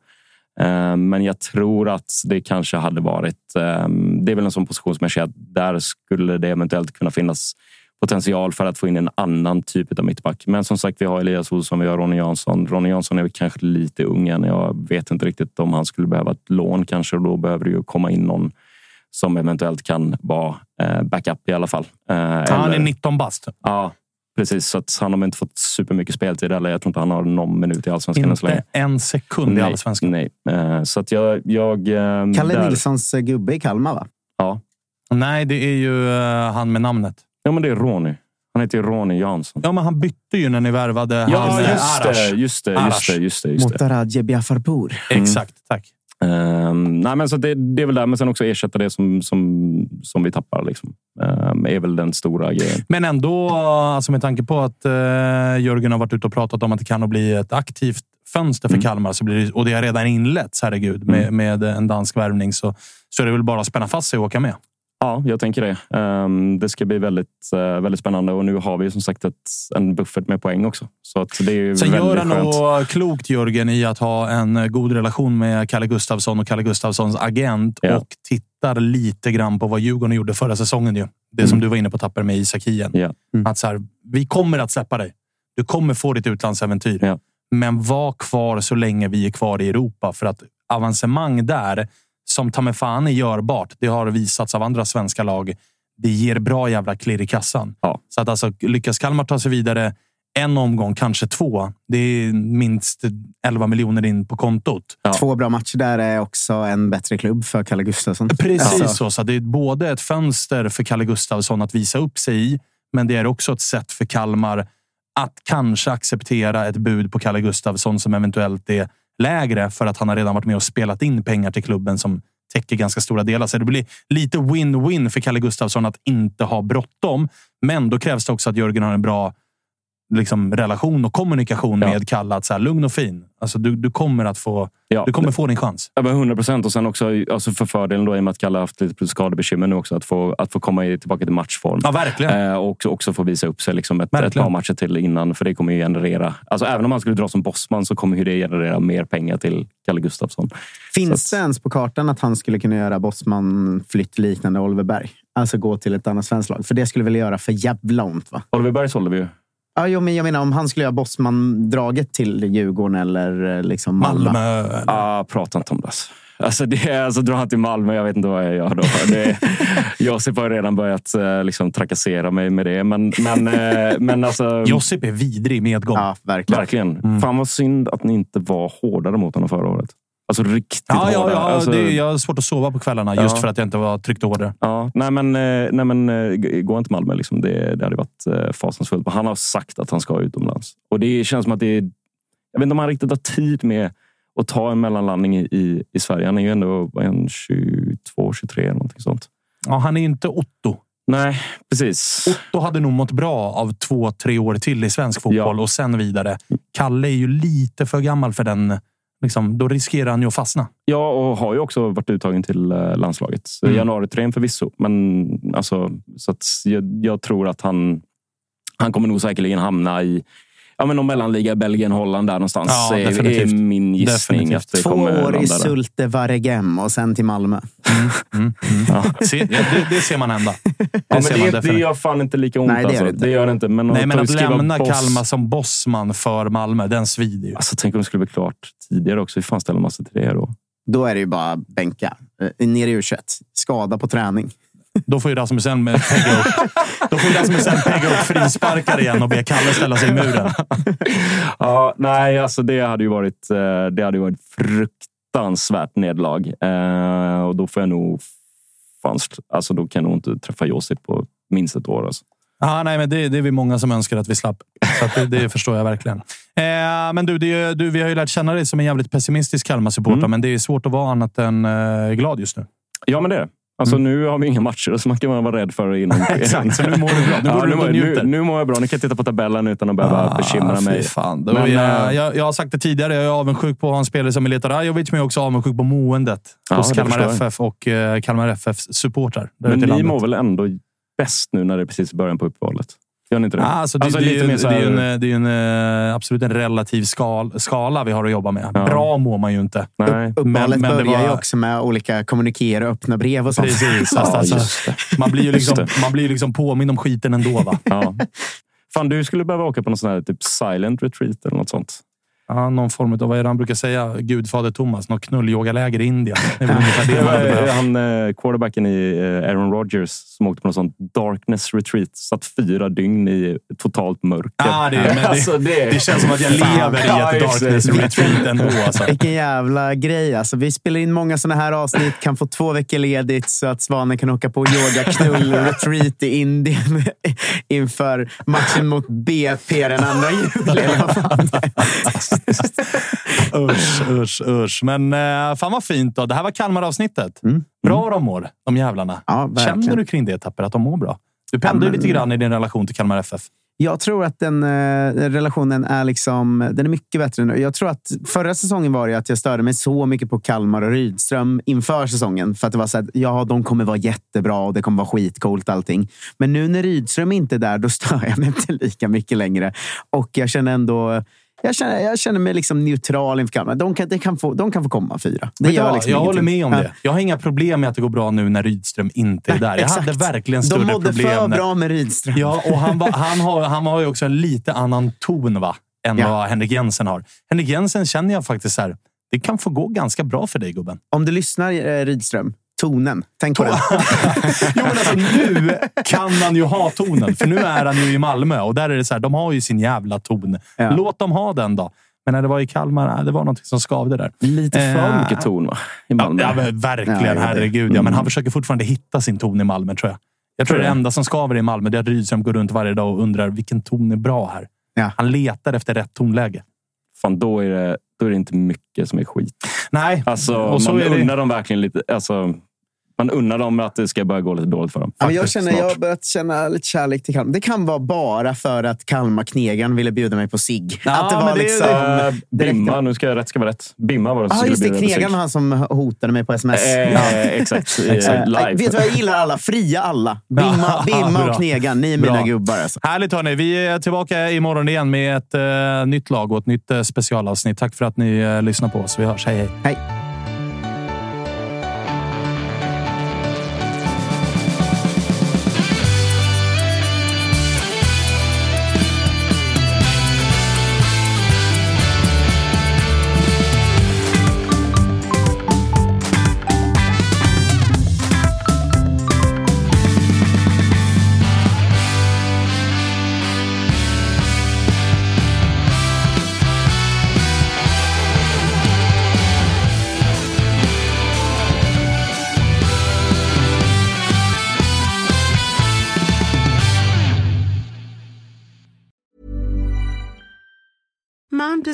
Eh, men jag tror att det kanske hade varit... Ehm, det är väl en sån position som jag ser att där skulle det eventuellt kunna finnas potential för att få in en annan typ av mittback. Men som sagt, vi har Elias Olsson, vi har Ronny Jansson. Ronny Jansson är väl kanske lite ung än. Jag vet inte riktigt om han skulle behöva ett lån kanske och då behöver det ju komma in någon som eventuellt kan vara eh, backup i alla fall. Eh, Ja, han är eller- 19 bast. Ja, precis. Så att han har inte fått supermycket speltid. Eller jag tror inte han har någon minut i allsvenskan än så länge. Inte en sekund i Nej, allsvenskan. Nej, Eh, så att jag... jag Kalle där- Nilssons gubbe i Kalmar, va? Ja. Nej, det är ju han med namnet. ja, men det är Ronny. Han heter ju Ronny Jansson. Ja, men han bytte ju när ni värvade Ja, han, just det. Just det, just det, just det, just det. Mot Radje Biafarpour. Exakt, tack. Um, nej, men så det, det är väl där, men sen också ersätta det som, som, som vi tappar. Liksom. Um, är väl den stora grejen. Men ändå, alltså med tanke på att uh, Jörgen har varit ute och pratat om att det kan bli ett aktivt fönster för mm. Kalmar så blir det, och det har redan inletts, herregud, med, mm. med en dansk värvning så, så är det väl bara att spänna fast sig och åka med. Ja, jag tänker det. Um, det ska bli väldigt, uh, väldigt spännande och nu har vi som sagt ett, en buffert med poäng också. Så att det är Sen gör han nog klokt, Jörgen, i att ha en god relation med Kalle Gustafsson och Kalle Gustafssons agent ja. och tittar lite grann på vad Djurgården gjorde förra säsongen. Ju. Det mm. som du var inne på Tapper med Isak Hien. Ja. Mm. Att så här, vi kommer att släppa dig. Du kommer få ditt utlandsäventyr. Ja. Men var kvar så länge vi är kvar i Europa. För att avancemang där som ta mig fan är görbart. Det har visats av andra svenska lag. Det ger bra jävla klirr i kassan. Ja. Så att alltså, lyckas Kalmar ta sig vidare en omgång, kanske två. Det är minst 11 miljoner in på kontot. Ja. Två bra matcher där är också en bättre klubb för Kalle Gustafsson. Precis alltså. så. så det är både ett fönster för Kalle Gustafsson att visa upp sig i, men det är också ett sätt för Kalmar att kanske acceptera ett bud på Kalle Gustafsson som eventuellt är lägre för att han har redan varit med och spelat in pengar till klubben som täcker ganska stora delar. Så det blir lite win-win för Kalle Gustafsson att inte ha bråttom. Men då krävs det också att Jörgen har en bra liksom, relation och kommunikation ja. med Kalle. Att så här, lugn och fin. Alltså, du, du kommer att få, ja. du kommer få din chans. Ja, 100 procent. Och sen också alltså för fördelen då, i och med att Kalle haft lite skadebekymmer nu också. Att få, att få komma tillbaka till matchform. Ja, verkligen. Eh, och också få visa upp sig liksom ett, ett par matcher till innan. För det kommer ju generera... Alltså, även om han skulle dra som bossman så kommer det generera mer pengar till Kalle Gustafsson. Finns att, det ens på kartan att han skulle kunna göra bossman-flytt liknande Oliver Berg? Alltså gå till ett annat svenskt lag. För det skulle väl göra för jävla ont? Va? Oliver Berg sålde vi ju. Ja, jo, men jag menar om han skulle göra Bossman-draget till Djurgården eller eh, liksom Malmö. Malmö. Ah, prata inte om det. Alltså, det, alltså drar han till Malmö, jag vet inte vad jag gör då. Det, Josip har redan börjat eh, liksom, trakassera mig med det. Men, men, eh, men alltså, Josip är vidrig medgång. Ja, verkligen. verkligen. Mm. Fan vad synd att ni inte var hårdare mot honom förra året. Alltså riktigt ja, hårda. Ja, ja, alltså, det, jag har svårt att sova på kvällarna ja. just för att jag inte var tryckt hårdare. Ja, nej, men, eh, nej, men eh, gå inte Malmö. Liksom. Det, det hade varit eh, fasansfullt. Han har sagt att han ska utomlands. Och det känns som att det är... Jag vet inte om han riktigt har tid med att ta en mellanlandning i, i, i Sverige. Han är ju ändå en 22, 23 eller någonting sånt. Ja, han är inte Otto. Nej, precis. Otto hade nog mått bra av två, tre år till i svensk fotboll ja. och sen vidare. Kalle är ju lite för gammal för den Liksom, då riskerar han ju att fastna. Ja, och har ju också varit uttagen till eh, landslaget. Mm. Januariträn förvisso, men alltså, så jag, jag, tror att han, han kommer nog säkerligen hamna i ja, men någon mellanliga, Belgien, Holland där någonstans. Ja, är, är min gissning. Att det Två år i Sulte Varegem och sen till Malmö. Mm, mm, mm. Ja. Se, det, det, ser man hända. Det, ja, det, det gör fan inte lika ont. Nej, det, gör alltså. det gör det inte. Men, Nej, men att lämna boss... Kalmar som bossman för Malmö, den svider ju. Alltså, tänk om det skulle bli klart tidigare också. Hur fan ställer man sig till det då? Då är det ju bara bänka. Eh, ner i U21. Skada på träning. Då får ju Rasmussen pegga upp, då får Rasmussen pegga upp frisparkar igen och be Kalle ställa sig i muren. Ja, nej, alltså det hade ju varit, eh, det hade ju varit fruktansvärt nederlag. Eh, och då får jag nog... Fanns, alltså då kan jag nog inte träffa Josip på minst ett år. Alltså. Ah, nej, men det, det är vi många som önskar att vi slapp. Så det, det, förstår jag verkligen. Eh, men du, det, du, vi har ju lärt känna dig som en jävligt pessimistisk Kalmar-supporter, mm. men det är svårt att vara annat än eh, glad just nu. Ja, men det är Alltså mm. nu har vi inga matcher, så man kan vara rädd för innan. Exakt, så nu mår du bra. Nu, ja, nu, mår, nu, nu mår jag bra. Nu kan jag titta på tabellen utan att behöva ah, bekymra mig. Fan. Men, jag, eh, jag, jag, har sagt det tidigare, jag är avundsjuk på att ha en spelare som Mileta Rajovic, men jag är också avundsjuk på måendet ja, hos Kalmar FF och uh, Kalmar FFs supportrar. Men ni mår väl ändå bäst nu när det är precis början på uppehållet? Gör ni inte det? Ah, alltså, det, alltså, det, det, det, är en, det är en, eh, absolut en relativ skal, skala vi har att jobba med. Ja. Bra mår man ju inte. Nej. Uppehållet börjar var... ju också med olika kommunikera och öppna brev och sånt. Precis. ja, alltså, man blir ju liksom, man blir liksom påmind om skiten ändå. Va? Ja. Fan, du skulle behöva åka på någon sån här typ silent retreat eller något sånt. Ja, någon form av, vad är det han brukar säga? Gudfader Thomas. Något knullyogaläger i Indien. Det är det han, eh, quarterbacken i eh, Aaron Rodgers som åkte på någon sån darkness retreat. Satt fyra dygn i totalt mörker. Ah, det, men alltså, det, det, känns som att jag lever i ett darkness retreat ändå. Alltså. Vilken jävla grej. Alltså, vi spelar in många såna här avsnitt, kan få två veckor ledigt så att Svanen kan åka på yoga knull retreat i Indien inför matchen mot BP den andra juli. usch, usch, usch. Men eh, fan vad fint. Då. Det här var Kalmar-avsnittet. Bra de mår, de jävlarna. Ja. Känner du kring det, Tapper, att de mår bra? Du pendlar ju men- lite grann i din relation till Kalmar FF. Jag tror att den eh, relationen är liksom, den är mycket bättre nu. Jag tror att förra säsongen var det att jag störde mig så mycket på Kalmar och Rydström inför säsongen. För att det var så att ja, de kommer vara jättebra och det kommer vara skitcoolt allting. Men nu när Rydström inte är där, då stör jag mig inte lika mycket längre. Och jag känner ändå... Jag känner, jag känner mig liksom neutral inför Kalmar. De kan, de kan, få, de kan få komma fyra. Det gör vad? liksom jag håller med om Ja. det. Jag har inga problem med att det går bra nu när Rydström inte är där. Jag hade Exakt. verkligen större De mådde problem. för när- bra med Rydström. Ja, och han, var, han, har, han har ju också en lite annan ton va? än Ja. vad Henrik Jensen har. Henrik Jensen känner jag faktiskt så här. Det kan få gå ganska bra för dig gubben. Om du lyssnar, eh, Rydström, tonen. Tänk på den. Jo, men alltså nu kan han ju ha tonen. För nu är han ju i Malmö och där är det så här. De har ju sin jävla ton. Ja. Låt dem ha den då. Men när det var i Kalmar, det var något som skavde där. Lite för Eh, mycket ton va? I Ja, Malmö. ja, verkligen. Ja, det- herregud. Ja, men han försöker fortfarande hitta sin ton i Malmö, tror jag. Jag tror Tror det enda som skaver i Malmö det är att Rydström går runt varje dag och undrar vilken ton är bra här. Ja. Han letar efter rätt tonläge. Fan, då är, det, då är det inte mycket som är skit. Nej, Alltså, och så man är det. dem verkligen lite. Alltså, man unnar dem att det ska börja gå lite dåligt för dem. Men jag, Faktiskt, känner, snart. jag har börjat känna lite kärlek till Kalmar. Det kan vara bara för att Kalmar-knegaren ville bjuda mig på sig. Ja, att det var det liksom... Det. Bimma, nu ska jag rätt ska vara rätt. Bimma var det som skulle just det. Knegaren var han som hotade mig på sms. Eh, Ja. Exakt. Eh, Eh, live. vet du vad jag gillar alla? Fria alla. Bimma, Ja, Bimma och Knegaren. Ni är mina Bra. gubbar. Alltså. Härligt hörni. Vi är tillbaka imorgon igen med ett eh, nytt lag och ett nytt eh, specialavsnitt. Tack för att ni eh, lyssnar på oss. Vi hörs. Hej, hej. Hej.